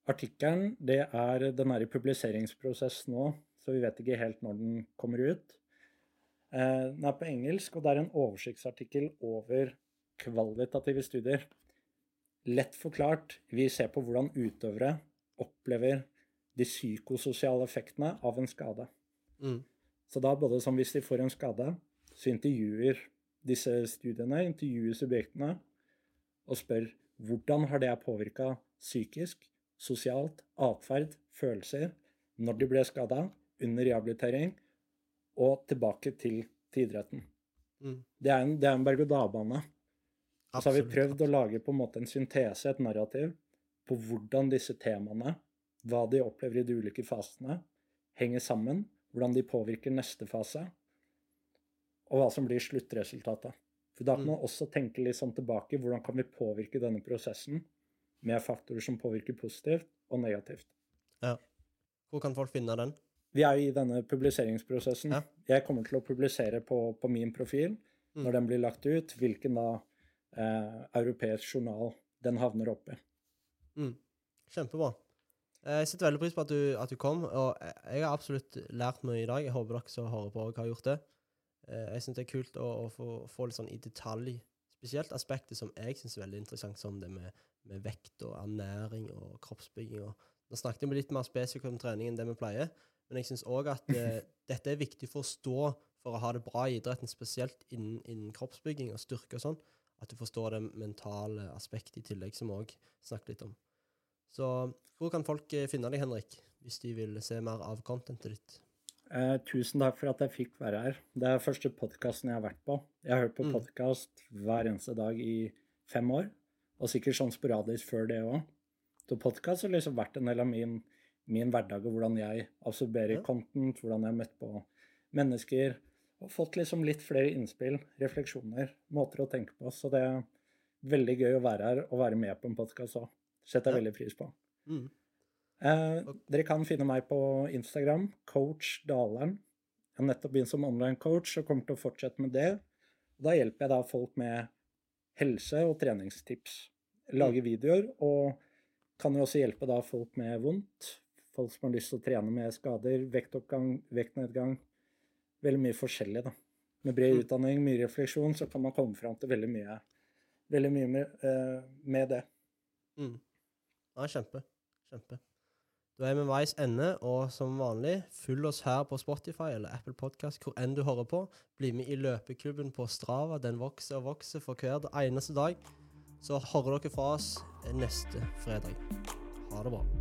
Speaker 2: Artikkelen det er, den er i publiseringsprosess nå, så vi vet ikke helt når den kommer ut. Den er på engelsk, og det er en oversiktsartikkel over kvalitative studier. Lett forklart. Vi ser på hvordan utøvere opplever de psykososiale effektene av en skade.
Speaker 1: Mm.
Speaker 2: Så da både som hvis de får en skade, så intervjuer disse studiene, intervjuer subjektene og spør hvordan har det påvirka psykisk, sosialt, atferd, følelser når de ble skada, under rehabilitering og tilbake til, til idretten.
Speaker 1: Mm.
Speaker 2: Det er en, det er en berg-og-dal-bane. Og så har vi prøvd å lage på en måte en syntese, et narrativ, på hvordan disse temaene, hva de opplever i de ulike fasene, henger sammen, hvordan de påvirker neste fase, og hva som blir sluttresultatet. For da kan
Speaker 1: Mm.
Speaker 2: man også tenke litt sånn tilbake, hvordan kan vi påvirke denne prosessen med faktorer som påvirker positivt og negativt.
Speaker 1: Hvor kan folk finne den?
Speaker 2: Vi er jo i denne publiseringsprosessen.
Speaker 1: Ja.
Speaker 2: Jeg kommer til å publisere på, på min profil
Speaker 1: Mm.
Speaker 2: når den blir lagt ut, hvilken da eh, europeisk journal den havner oppi.
Speaker 1: Mm. Kjempebra. Eh, Jeg setter veldig pris på at du, at du kom, og jeg- har absolutt lært mye i dag. Jeg håper dere som hører på, har gjort det. Eh, Jeg syns det er kult å, å få, få litt sånn i detalj, spesielt aspekter som jeg syns er veldig interessant, som det med, med vekt og ernæring og kroppsbygging. Og, nå snakket vi litt mer spesifikt om trening enn det vi pleier, men jeg syns òg at eh, (laughs) dette er viktig for å stå for å ha det bra i idretten, spesielt innen, innen kroppsbygging og styrke og sånn. At du forstår det mentale aspektet i tillegg, som vi òg snakket litt om. Så hvor kan folk eh, finne deg, Henrik, hvis de vil se mer av contentet ditt?
Speaker 2: Eh, tusen takk for at jeg fikk være her. Det er første podkasten jeg har vært på. Jeg har hørt på
Speaker 1: Mm.
Speaker 2: podkast hver eneste dag i fem år, og sikkert sånn sporadisk før det òg. Så podkast har liksom vært en del av min, min hverdag, og hvordan jeg absorberer
Speaker 1: Ja.
Speaker 2: content, hvordan jeg har møtt på mennesker, og fått liksom litt flere innspill, refleksjoner, måter å tenke på. Så det er veldig gøy å være her og være med på en podkast òg. Setter jeg
Speaker 1: Ja.
Speaker 2: veldig pris på.
Speaker 1: Mm.
Speaker 2: Eh, dere kan finne meg på Instagram, coach Daleren. Jeg har nettopp begynt som online coach og kommer til å fortsette med det. Da hjelper jeg da folk med helse- og treningstips. Lager videoer, og kan jo også hjelpe da folk med vondt. Folk som har lyst til å trene med skader, vektoppgang, vektnedgang. Veldig mye forskjellig, da. Med bred
Speaker 1: Mm.
Speaker 2: utdanning, mye refleksjon, så kan man komme fram til veldig mye, veldig mye med, eh, med det.
Speaker 1: Mm. Ja, kjempe. Kjempe. Da er vi ved veis ende, og som vanlig, følg oss her på Spotify eller Apple Podcast, hvor enn du hører på. Bli med i løpeklubben på Strava. Den vokser og vokser for hver eneste dag. Så hører dere fra oss neste fredag. Ha det bra.